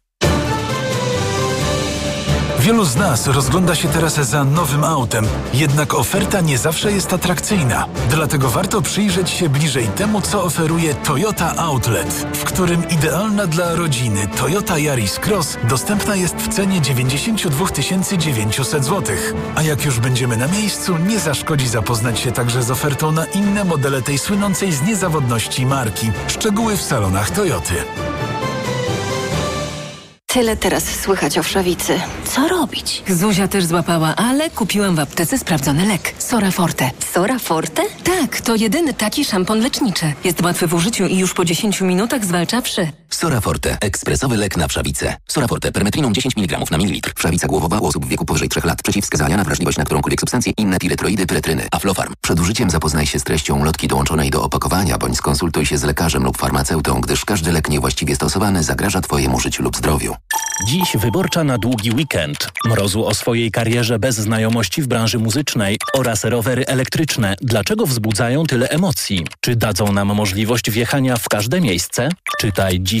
Wielu z nas rozgląda się teraz za nowym autem, jednak oferta nie zawsze jest atrakcyjna. Dlatego warto przyjrzeć się bliżej temu, co oferuje Toyota Outlet, w którym idealna dla rodziny Toyota Yaris Cross dostępna jest w cenie 92 900 zł. A jak już będziemy na miejscu, nie zaszkodzi zapoznać się także z ofertą na inne modele tej słynącej z niezawodności marki. Szczegóły w salonach Toyoty. Tyle teraz słychać o wszawicy. Co robić? Zuzia też złapała, ale kupiłam w aptece sprawdzony lek. Sora Forte. Sora Forte? Tak, to jedyny taki szampon leczniczy. Jest łatwy w użyciu i już po 10 minutach zwalcza wszy. Sora Forte. Ekspresowy lek na wszawicę. Sora Forte. Permetriną 10 mg na mililitr. Wszawica głowowa u osób w wieku powyżej 3 lat. Przeciwwskazania na wrażliwość na którąkolwiek substancję. Inne piretroidy, pyretryny. Aflofarm. Przed użyciem zapoznaj się z treścią lotki dołączonej do opakowania, bądź skonsultuj się z lekarzem lub farmaceutą, gdyż każdy lek niewłaściwie stosowany zagraża Twojemu życiu lub zdrowiu. Dziś wyborcza na długi weekend. Mrozu o swojej karierze bez znajomości w branży muzycznej oraz rowery elektryczne. Dlaczego wzbudzają tyle emocji? Czy dadzą nam możliwość wjechania w każde miejsce? Czytaj dziś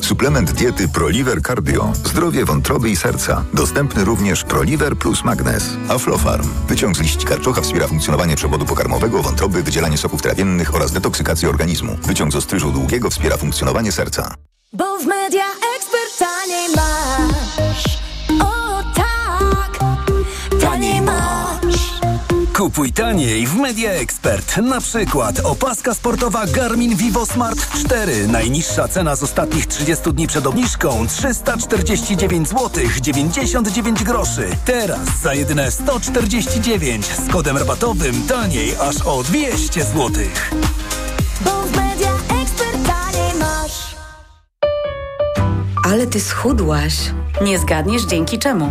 Suplement diety Proliver Cardio. Zdrowie wątroby i serca. Dostępny również Proliver plus Magnes. Aflofarm. Wyciąg z liści karczocha wspiera funkcjonowanie przewodu pokarmowego, wątroby, wydzielanie soków trawiennych oraz detoksykację organizmu. Wyciąg z ostryżu długiego wspiera funkcjonowanie serca. Bo w media ekspert taniej masz. Kupuj taniej w Media Expert. Na przykład opaska sportowa Garmin Vivo Smart 4. Najniższa cena z ostatnich 30 dni przed obniżką 349 zł 99 groszy. Teraz za jedyne 149 z kodem rabatowym taniej aż o 200 zł. Bo w media ekspert taniej masz. Ale ty schudłaś. Nie zgadniesz dzięki czemu.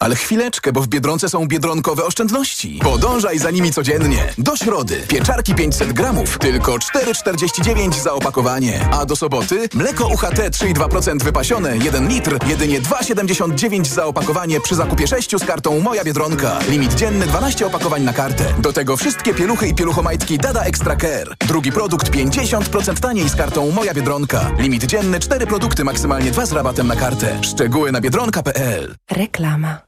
Ale chwileczkę, bo w Biedronce są biedronkowe oszczędności. Podążaj za nimi codziennie. Do środy. Pieczarki 500 gramów, tylko 4,49 za opakowanie. A do soboty mleko UHT 3,2% wypasione, 1 litr, jedynie 2,79 za opakowanie przy zakupie 6 z kartą Moja Biedronka. Limit dzienny 12 opakowań na kartę. Do tego wszystkie pieluchy i pieluchomajtki Dada Extra Care. Drugi produkt 50% taniej z kartą Moja Biedronka. Limit dzienny 4 produkty, maksymalnie 2 z rabatem na kartę. Szczegóły na biedronka.pl. Reklama.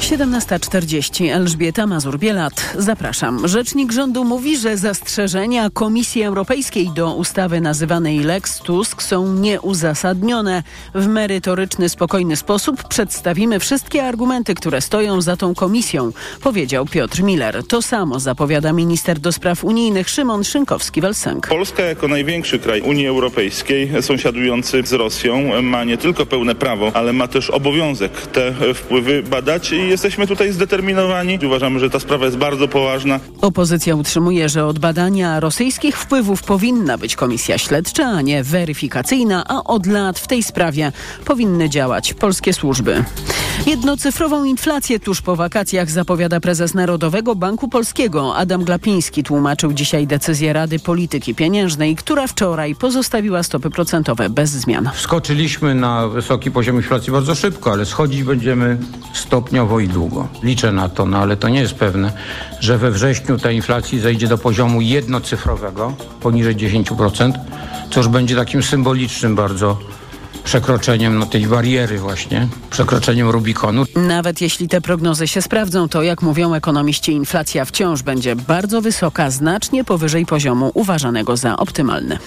17.40. Elżbieta Mazur-Bielat. Zapraszam. Rzecznik rządu mówi, że zastrzeżenia Komisji Europejskiej do ustawy nazywanej Lex Tusk są nieuzasadnione. W merytoryczny, spokojny sposób przedstawimy wszystkie argumenty, które stoją za tą komisją, powiedział Piotr Miller. To samo zapowiada minister do spraw unijnych Szymon Szynkowski-Welsenk. Polska jako największy kraj Unii Europejskiej, sąsiadujący z Rosją, ma nie tylko pełne prawo, ale ma też obowiązek te wpływy badać i jesteśmy tutaj zdeterminowani. Uważamy, że ta sprawa jest bardzo poważna. Opozycja utrzymuje, że od badania rosyjskich wpływów powinna być komisja śledcza, a nie weryfikacyjna, a od lat w tej sprawie powinny działać polskie służby. Jednocyfrową inflację tuż po wakacjach zapowiada prezes Narodowego Banku Polskiego. Adam Glapiński tłumaczył dzisiaj decyzję Rady Polityki Pieniężnej, która wczoraj pozostawiła stopy procentowe bez zmian. Wskoczyliśmy na wysoki poziom inflacji bardzo szybko, ale schodzić będziemy stopniowo i długo. Liczę na to, no ale to nie jest pewne, że we wrześniu ta inflacja zejdzie do poziomu jednocyfrowego, poniżej 10%, co już będzie takim symbolicznym bardzo przekroczeniem no, tej bariery właśnie, przekroczeniem Rubikonu. Nawet jeśli te prognozy się sprawdzą, to jak mówią ekonomiści, inflacja wciąż będzie bardzo wysoka, znacznie powyżej poziomu uważanego za optymalny.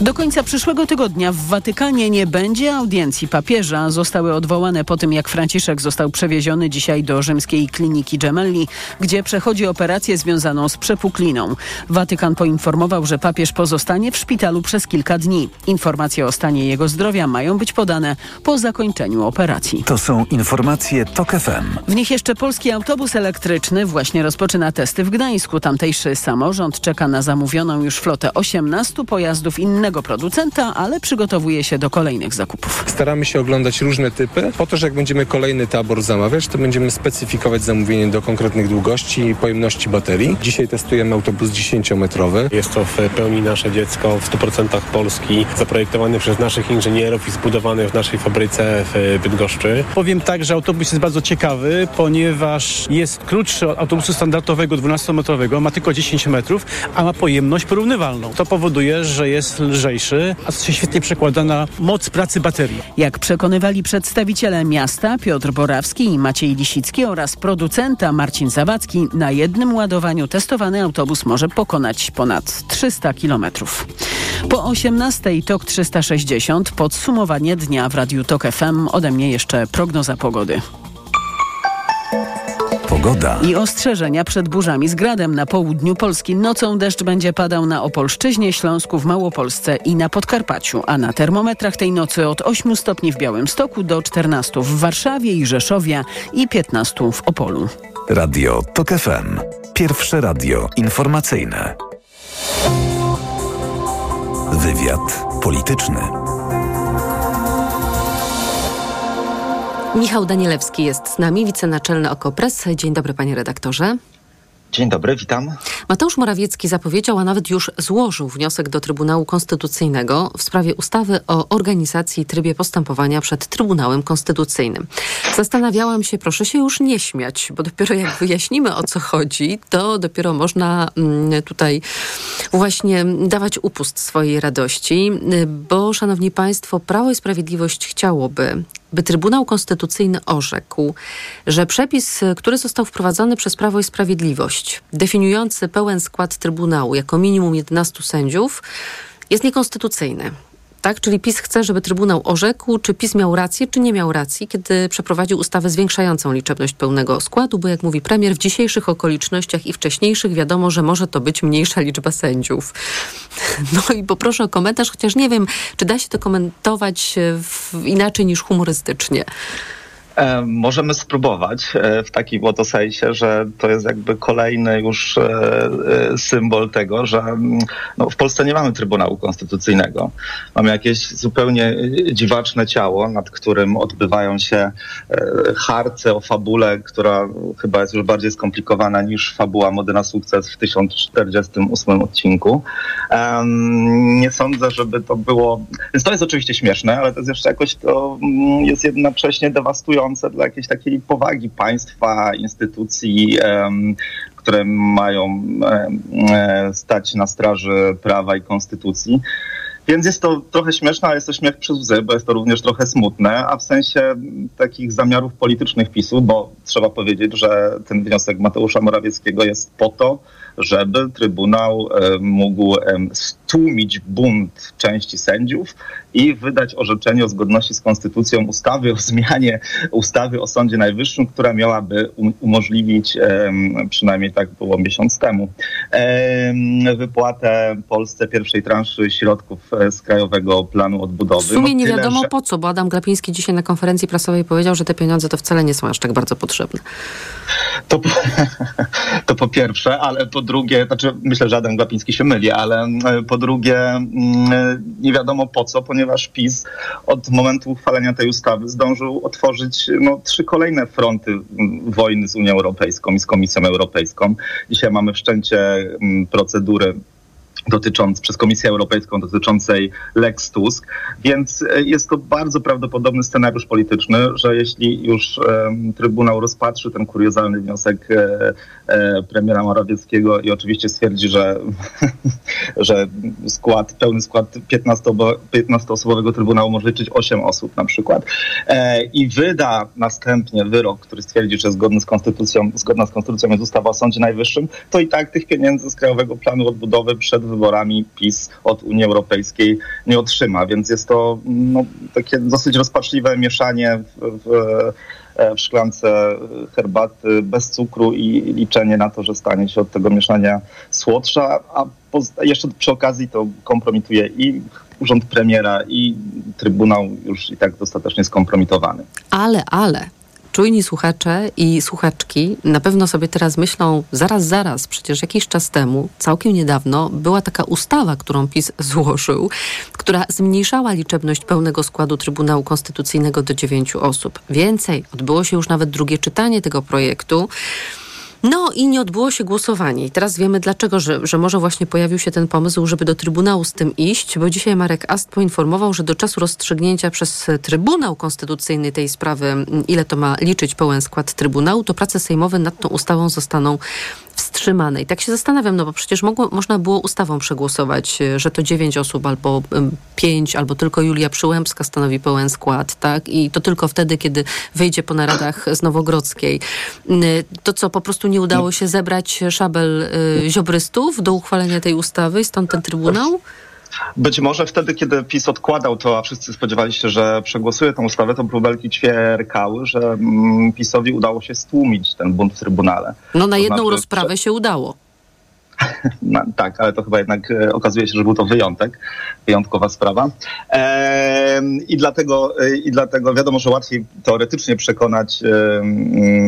Do końca przyszłego tygodnia w Watykanie nie będzie audiencji papieża. Zostały odwołane po tym, jak Franciszek został przewieziony dzisiaj do rzymskiej kliniki Gemelli, gdzie przechodzi operację związaną z przepukliną. Watykan poinformował, że papież pozostanie w szpitalu przez kilka dni. Informacje o stanie jego zdrowia mają być podane po zakończeniu operacji. To są informacje TOK FM. W nich jeszcze polski autobus elektryczny właśnie rozpoczyna testy w Gdańsku. Tamtejszy samorząd czeka na zamówioną już flotę 18 pojazdów innego producenta, ale przygotowuje się do kolejnych zakupów. Staramy się oglądać różne typy, po to, że jak będziemy kolejny tabor zamawiać, to będziemy specyfikować zamówienie do konkretnych długości i pojemności baterii. Dzisiaj testujemy autobus 10-metrowy. Jest to w pełni nasze dziecko, w 100% Polski, zaprojektowany przez naszych inżynierów i zbudowany w naszej fabryce w Bydgoszczy. Powiem tak, że autobus jest bardzo ciekawy, ponieważ jest krótszy od autobusu standardowego 12-metrowego, ma tylko 10 metrów, a ma pojemność porównywalną. To powoduje, że jest lżejszy, a co się świetnie przekłada na moc pracy baterii. Jak przekonywali przedstawiciele miasta Piotr Borawski i Maciej Lisicki oraz producenta Marcin Zawadzki, na jednym ładowaniu testowany autobus może pokonać ponad 300 kilometrów. Po 18 TOK 360 podsumowanie dnia w Radiu TOK FM. Ode mnie jeszcze prognoza pogody. Pogoda. I ostrzeżenia przed burzami z gradem na południu Polski. Nocą deszcz będzie padał na Opolszczyźnie, Śląsku, w Małopolsce i na Podkarpaciu, a na termometrach tej nocy od 8 stopni w Białymstoku do 14 w Warszawie i Rzeszowie i 15 w Opolu. Radio TOK FM. Pierwsze radio informacyjne. Wywiad polityczny. Michał Danielewski jest z nami, wicenaczelny OKO.press. Dzień dobry, panie redaktorze. Dzień dobry, witam. Mateusz Morawiecki zapowiedział, a nawet już złożył wniosek do Trybunału Konstytucyjnego w sprawie ustawy o organizacji i trybie postępowania przed Trybunałem Konstytucyjnym. Zastanawiałam się, proszę się już nie śmiać, bo dopiero jak wyjaśnimy o co chodzi, to dopiero można mm, tutaj właśnie dawać upust swojej radości, bo szanowni państwo, Prawo i Sprawiedliwość chciałoby, by Trybunał Konstytucyjny orzekł, że przepis, który został wprowadzony przez Prawo i Sprawiedliwość, definiujący pełen skład Trybunału jako minimum 11 sędziów, jest niekonstytucyjny. Tak? Czyli PiS chce, żeby Trybunał orzekł, czy PiS miał rację, czy nie miał racji, kiedy przeprowadził ustawę zwiększającą liczebność pełnego składu, bo jak mówi premier, w dzisiejszych okolicznościach i wcześniejszych wiadomo, że może to być mniejsza liczba sędziów. No i poproszę o komentarz, chociaż nie wiem, czy da się to komentować w, inaczej niż humorystycznie. E, możemy spróbować e, w takim oto sensie, że to jest jakby kolejny już e, symbol tego, że mm, no, w Polsce nie mamy Trybunału Konstytucyjnego. Mamy jakieś zupełnie dziwaczne ciało, nad którym odbywają się harce o fabule, która chyba jest już bardziej skomplikowana niż fabuła Mody na sukces w 1048 odcinku. Nie sądzę, żeby to było... Więc to jest oczywiście śmieszne, ale to jest jeszcze jakoś to mm, jest jednocześnie dewastujące dla jakiejś takiej powagi państwa, instytucji, które mają stać na straży prawa i konstytucji. Więc jest to trochę śmieszne, ale jest to śmiech przez łzy, bo jest to również trochę smutne, a w sensie takich zamiarów politycznych PiSu, bo trzeba powiedzieć, że ten wniosek Mateusza Morawieckiego jest po to, żeby Trybunał e, mógł stłumić bunt części sędziów i wydać orzeczenie o zgodności z konstytucją ustawy o zmianie ustawy o Sądzie Najwyższym, która miałaby umożliwić, przynajmniej tak było miesiąc temu, wypłatę Polsce pierwszej transzy środków e, z Krajowego Planu Odbudowy. W sumie no nie tyle, wiadomo że... po co, bo Adam Glapiński dzisiaj na konferencji prasowej powiedział, że te pieniądze to wcale nie są aż tak bardzo potrzebne. To, to po pierwsze, ale po drugie, znaczy myślę, że Adam Glapiński się myli, ale e, po drugie mm, nie wiadomo po co, ponieważ PiS od momentu uchwalenia tej ustawy zdążył otworzyć no, trzy kolejne fronty mm, wojny z Unią Europejską i z Komisją Europejską. Dzisiaj mamy wszczęcie mm, procedury dotycząc, przez Komisję Europejską dotyczącej Lex Tusk, więc e, jest to bardzo prawdopodobny scenariusz polityczny, że jeśli już Trybunał rozpatrzy ten kuriozalny wniosek e, e, premiera Morawieckiego i oczywiście stwierdzi, że, że skład, pełny skład 15-osobowego Trybunału może liczyć 8 osób na przykład e, i wyda następnie wyrok, który stwierdzi, że zgodny z konstytucją, zgodna z konstytucją jest ustawa o Sądzie Najwyższym, to i tak tych pieniędzy z Krajowego Planu Odbudowy przed wyborami PiS od Unii Europejskiej nie otrzyma, więc jest to no, takie dosyć rozpaczliwe mieszanie w, w, w szklance herbaty bez cukru i liczenie na to, że stanie się od tego mieszania słodsza, a jeszcze przy okazji to kompromituje i urząd premiera i Trybunał już i tak dostatecznie skompromitowany. Ale, ale czujni słuchacze i słuchaczki na pewno sobie teraz myślą, zaraz, zaraz, przecież jakiś czas temu, całkiem niedawno, była taka ustawa, którą PiS złożył, która zmniejszała liczebność pełnego składu Trybunału Konstytucyjnego do dziewięciu osób. Więcej, odbyło się już nawet drugie czytanie tego projektu. No i nie odbyło się głosowanie. I teraz wiemy dlaczego, że, że może właśnie pojawił się ten pomysł, żeby do Trybunału z tym iść, bo dzisiaj Marek Ast poinformował, że do czasu rozstrzygnięcia przez Trybunał Konstytucyjny tej sprawy, ile to ma liczyć pełen skład Trybunału, to prace sejmowe nad tą ustawą zostaną wstrzymane. I tak się zastanawiam, no bo przecież mogło, można było ustawą przegłosować, że to dziewięć osób albo pięć, albo tylko Julia Przyłębska stanowi pełen skład, tak? I to tylko wtedy, kiedy wyjdzie po naradach z Nowogrodzkiej. To co, po prostu nie udało się zebrać szabel y, ziobrystów do uchwalenia tej ustawy i stąd ten Trybunał? Być może wtedy, kiedy PiS odkładał to, a wszyscy spodziewali się, że przegłosuje tę ustawę, to próbelki ćwierkały, że mm, PiSowi udało się stłumić ten bunt w Trybunale. No na to jedną znaczy, rozprawę się udało. No, tak, ale to chyba jednak e, okazuje się, że był to wyjątek, wyjątkowa sprawa. E, I dlatego, e, I dlatego wiadomo, że łatwiej teoretycznie przekonać e,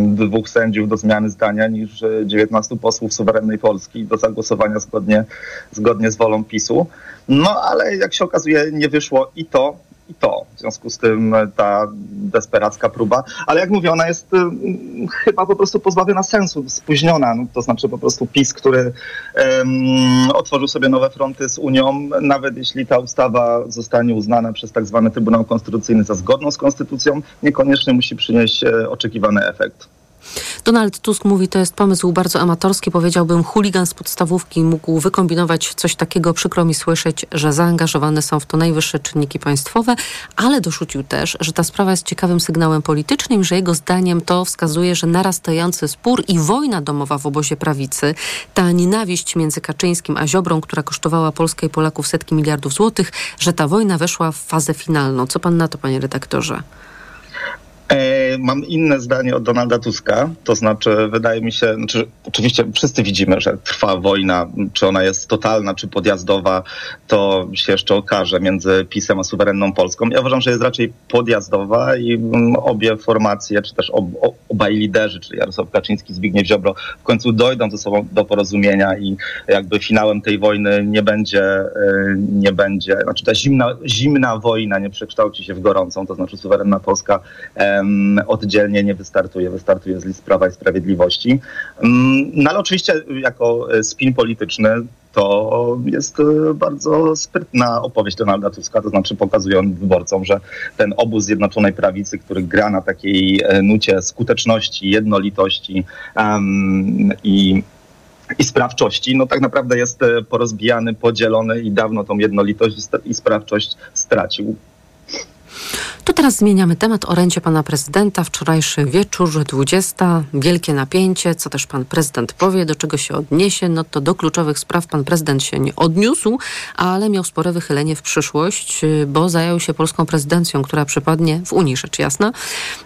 dwóch sędziów do zmiany zdania niż 19 posłów suwerennej Polski do zagłosowania zgodnie, zgodnie z wolą PiSu. No ale jak się okazuje, nie wyszło i to, i to. W związku z tym ta desperacka próba, ale jak mówię, ona jest y, chyba po prostu pozbawiona sensu, spóźniona. No, to znaczy po prostu PiS, który um, otworzył sobie nowe fronty z Unią, nawet jeśli ta ustawa zostanie uznana przez tak zwany Trybunał Konstytucyjny za zgodną z konstytucją, niekoniecznie musi przynieść e, oczekiwany efekt. Donald Tusk mówi, to jest pomysł bardzo amatorski, powiedziałbym, chuligan z podstawówki mógł wykombinować coś takiego. Przykro mi słyszeć, że zaangażowane są w to najwyższe czynniki państwowe, ale doszucił też, że ta sprawa jest ciekawym sygnałem politycznym, że jego zdaniem to wskazuje, że narastający spór i wojna domowa w obozie prawicy, ta nienawiść między Kaczyńskim a Ziobrą, która kosztowała Polskę i Polaków setki miliardów złotych, że ta wojna weszła w fazę finalną. Co pan na to, panie redaktorze? E, mam inne zdanie od Donalda Tuska, to znaczy wydaje mi się, znaczy, oczywiście wszyscy widzimy, że trwa wojna, czy ona jest totalna, czy podjazdowa, to się jeszcze okaże między PiSem a suwerenną Polską. Ja uważam, że jest raczej podjazdowa i mm, obie formacje, czy też ob, obaj liderzy, czyli Jarosław Kaczyński, Zbigniew Ziobro, w końcu dojdą ze sobą do porozumienia i jakby finałem tej wojny nie będzie, e, nie będzie, znaczy ta zimna, zimna wojna nie przekształci się w gorącą, to znaczy suwerenna Polska oddzielnie nie wystartuje, wystartuje z list Prawa i Sprawiedliwości. No ale oczywiście jako e, spin polityczny to jest e, bardzo sprytna opowieść Donalda Tuska, to znaczy pokazuje on wyborcom, że ten obóz Zjednoczonej Prawicy, który gra na takiej e, nucie skuteczności, jednolitości um, i i sprawczości, no tak naprawdę jest porozbijany, podzielony i dawno tą jednolitość i sprawczość stracił. To teraz zmieniamy temat. Orędzie pana prezydenta. Wczorajszy wieczór, 20. Wielkie napięcie. Co też pan prezydent powie, do czego się odniesie? No to do kluczowych spraw pan prezydent się nie odniósł, ale miał spore wychylenie w przyszłość, bo zajął się polską prezydencją, która przypadnie w Unii, rzecz jasna,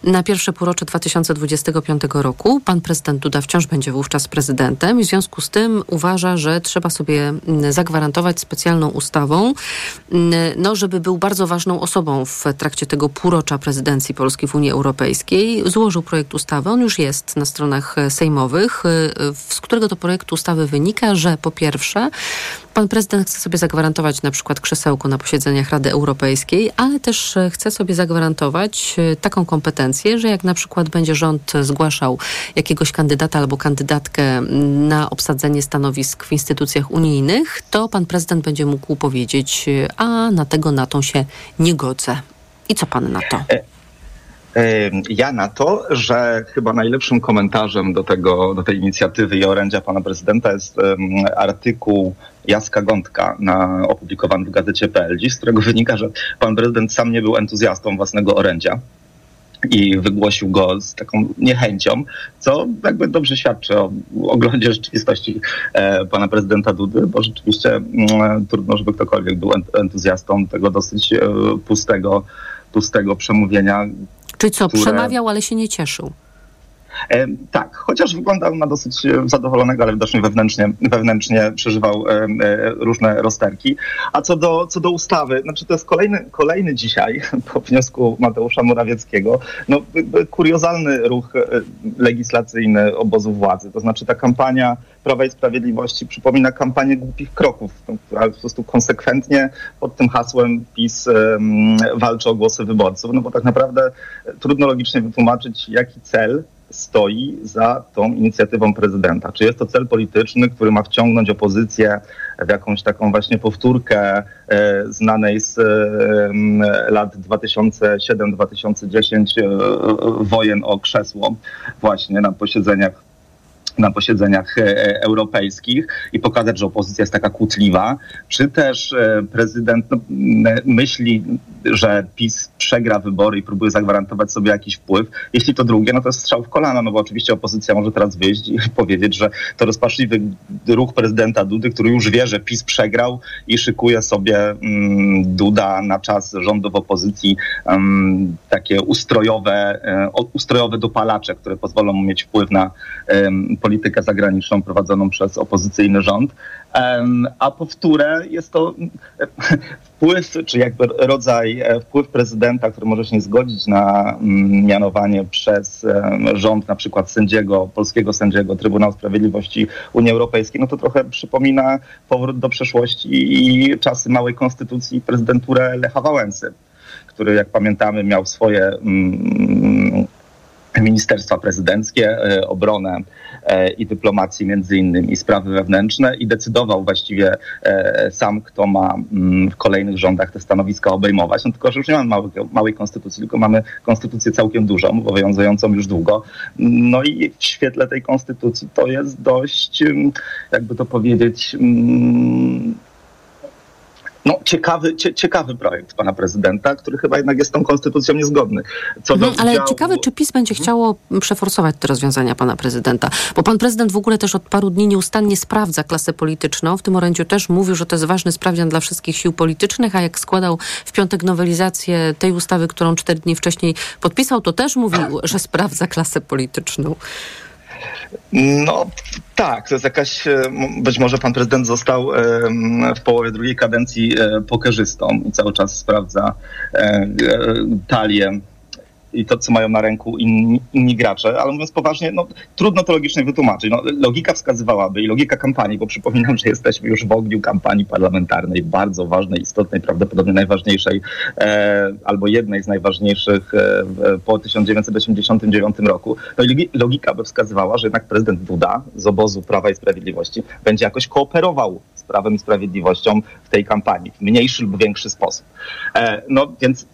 na pierwsze półrocze 2025 roku. Pan prezydent Duda wciąż będzie wówczas prezydentem i w związku z tym uważa, że trzeba sobie mm, zagwarantować specjalną ustawą, mm, no, żeby był bardzo ważną osobą w trakcie tego półrocza prezydencji Polski w Unii Europejskiej. Złożył projekt ustawy, on już jest na stronach sejmowych, z którego to projektu ustawy wynika, że po pierwsze pan prezydent chce sobie zagwarantować na przykład krzesełko na posiedzeniach Rady Europejskiej, ale też chce sobie zagwarantować taką kompetencję, że jak na przykład będzie rząd zgłaszał jakiegoś kandydata albo kandydatkę na obsadzenie stanowisk w instytucjach unijnych, to pan prezydent będzie mógł powiedzieć, a na tego, na tą się nie godzę. I co pan na to? E, e, ja na to, że chyba najlepszym komentarzem do, tego, do tej inicjatywy i orędzia pana prezydenta jest um, artykuł Jaska Gądka na, opublikowany w gazecie PL, z którego wynika, że pan prezydent sam nie był entuzjastą własnego orędzia i wygłosił go z taką niechęcią, co jakby dobrze świadczy o oglądzie rzeczywistości e, pana prezydenta Dudy, bo rzeczywiście mm, trudno, żeby ktokolwiek był entuzjastą tego dosyć e, pustego, pustego przemówienia. Czyli co, które... przemawiał, ale się nie cieszył? E, tak, chociaż wyglądał na dosyć e, zadowolonego, ale widocznie wewnętrznie, wewnętrznie przeżywał e, różne rozterki. A co do, co do ustawy, znaczy to jest kolejny, kolejny dzisiaj, po wniosku Mateusza Morawieckiego, no, kuriozalny ruch legislacyjny obozu władzy. To znaczy ta kampania Prawa i Sprawiedliwości przypomina kampanię głupich kroków, która po prostu konsekwentnie pod tym hasłem PiS walczy o głosy wyborców, no bo tak naprawdę trudno logicznie wytłumaczyć, jaki cel stoi za tą inicjatywą prezydenta. Czy jest to cel polityczny, który ma wciągnąć opozycję w jakąś taką właśnie powtórkę e, znanej z e, lat 2007-2010 e, wojen o krzesło właśnie na posiedzeniach na posiedzeniach e, europejskich i pokazać, że opozycja jest taka kłótliwa, czy też e, prezydent no, myśli, że PiS przegra wybory i próbuje zagwarantować sobie jakiś wpływ. Jeśli to drugie, no to jest strzał w kolano, no bo oczywiście opozycja może teraz wyjść i powiedzieć, że to rozpaczliwy ruch prezydenta Dudy, który już wie, że PiS przegrał i szykuje sobie mm, Duda na czas rządu w opozycji um, takie ustrojowe, um, ustrojowe dopalacze, które pozwolą mu mieć wpływ na um, politykę zagraniczną prowadzoną przez opozycyjny rząd. A powtórę jest to wpływ, czy jakby rodzaj e, wpływ prezydenta, który może się nie zgodzić na mm, mianowanie przez rząd na przykład sędziego, polskiego sędziego Trybunału Sprawiedliwości Unii Europejskiej, no to trochę przypomina powrót do przeszłości i czasy małej konstytucji prezydenturę Lecha Wałęsy, który jak pamiętamy miał swoje mm, ministerstwa prezydenckie, e, obronę e, i dyplomacji między innymi, sprawy wewnętrzne i decydował właściwie e, sam, kto ma mm, w kolejnych rządach te stanowiska obejmować. No tylko, że już nie mamy małej, małej konstytucji, tylko mamy konstytucję całkiem dużą, obowiązującą już długo. No i w świetle tej konstytucji to jest dość, mm, jakby to powiedzieć, mm, no, ciekawy, cie, ciekawy projekt pana prezydenta, który chyba jednak jest z tą konstytucją niezgodny. Mhm, ale udziału... ciekawe, czy PiS będzie chciało przeforsować te rozwiązania pana prezydenta, bo pan prezydent w ogóle też od paru dni nieustannie sprawdza klasę polityczną. W tym orędziu też mówił, że to jest ważny sprawdzian dla wszystkich sił politycznych, a jak składał w piątek nowelizację tej ustawy, którą cztery dni wcześniej podpisał, to też mówił, że sprawdza klasę polityczną. No tak, to jest jakaś, e, być może pan prezydent został w połowie drugiej kadencji e, pokerzystą i cały czas sprawdza e, talię i to, co mają na ręku inni, inni gracze, ale mówiąc poważnie, no, trudno to logicznie wytłumaczyć. No, logika wskazywałaby i logika kampanii, bo przypominam, że jesteśmy już w ogniu kampanii parlamentarnej, bardzo ważnej, istotnej, prawdopodobnie najważniejszej, e, albo jednej z najważniejszych e, po 1989 roku. No logika by wskazywała, że jednak prezydent Duda z obozu Prawa i Sprawiedliwości będzie jakoś kooperował z Prawem i Sprawiedliwością w tej kampanii, w mniejszy lub większy sposób. E, no więc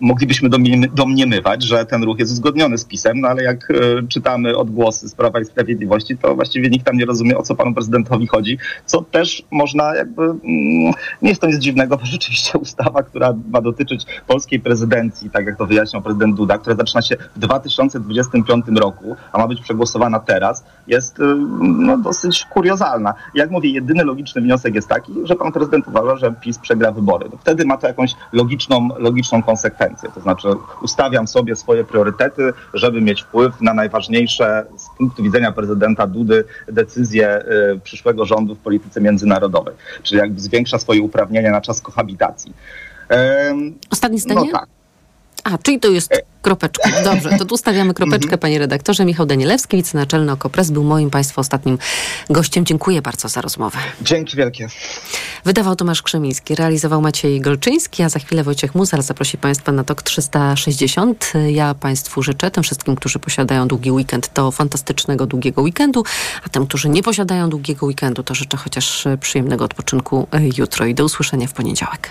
moglibyśmy domniemy- domniemywać, że ten ruch jest uzgodniony z PiSem, no ale jak e, czytamy odgłosy z Prawa i Sprawiedliwości, to właściwie nikt tam nie rozumie, o co panu prezydentowi chodzi, co też można jakby, mm, nie jest to nic dziwnego, bo rzeczywiście ustawa, która ma dotyczyć polskiej prezydencji, tak jak to wyjaśniał prezydent Duda, która zaczyna się w 2025 roku, a ma być przegłosowana teraz, jest y, no, dosyć kuriozalna. Jak mówię, jedyny logiczny wniosek jest taki, że pan prezydent uważa, że PiS przegra wybory. No, wtedy ma to jakąś logiczną, logiczną konsekwencję. To znaczy ustawiam sobie swoje priorytety, żeby mieć wpływ na najważniejsze z punktu widzenia prezydenta Dudy decyzje y, przyszłego rządu w polityce międzynarodowej. Czyli jakby zwiększa swoje uprawnienia na czas kohabitacji. Ostatnie zdanie? No tak. A, czyli to jest kropeczka. Dobrze, to tu stawiamy kropeczkę, panie redaktorze. Michał Danielewski, wicenaczelny OKO.press, był moim Państwa ostatnim gościem. Dziękuję bardzo za rozmowę. Dzięki wielkie. Wydawał Tomasz Krzemiński, realizował Maciej Golczyński, a za chwilę Wojciech Muzar zaprosi Państwa na TOK 360. Ja Państwu życzę, tym wszystkim, którzy posiadają długi weekend, to fantastycznego długiego weekendu, a tym, którzy nie posiadają długiego weekendu, to życzę chociaż przyjemnego odpoczynku e, jutro i do usłyszenia w poniedziałek.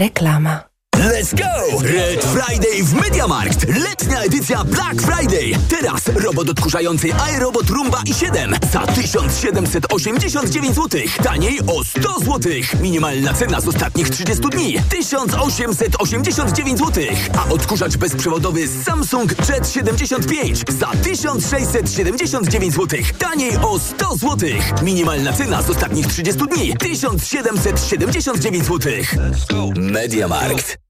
Reklama. Let's go! Red Friday w Mediamarkt! Letnia edycja Black Friday! Teraz robot odkurzający iRobot Roomba i7 za 1789 zł. Taniej o 100 zł. Minimalna cena z ostatnich 30 dni 1889 zł. A odkurzacz bezprzewodowy Samsung Jet 75 za 1679 zł. Taniej o 100 zł. Minimalna cena z ostatnich 30 dni 1779 zł. Mediamarkt.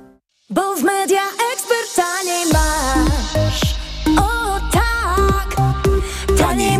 Bo w media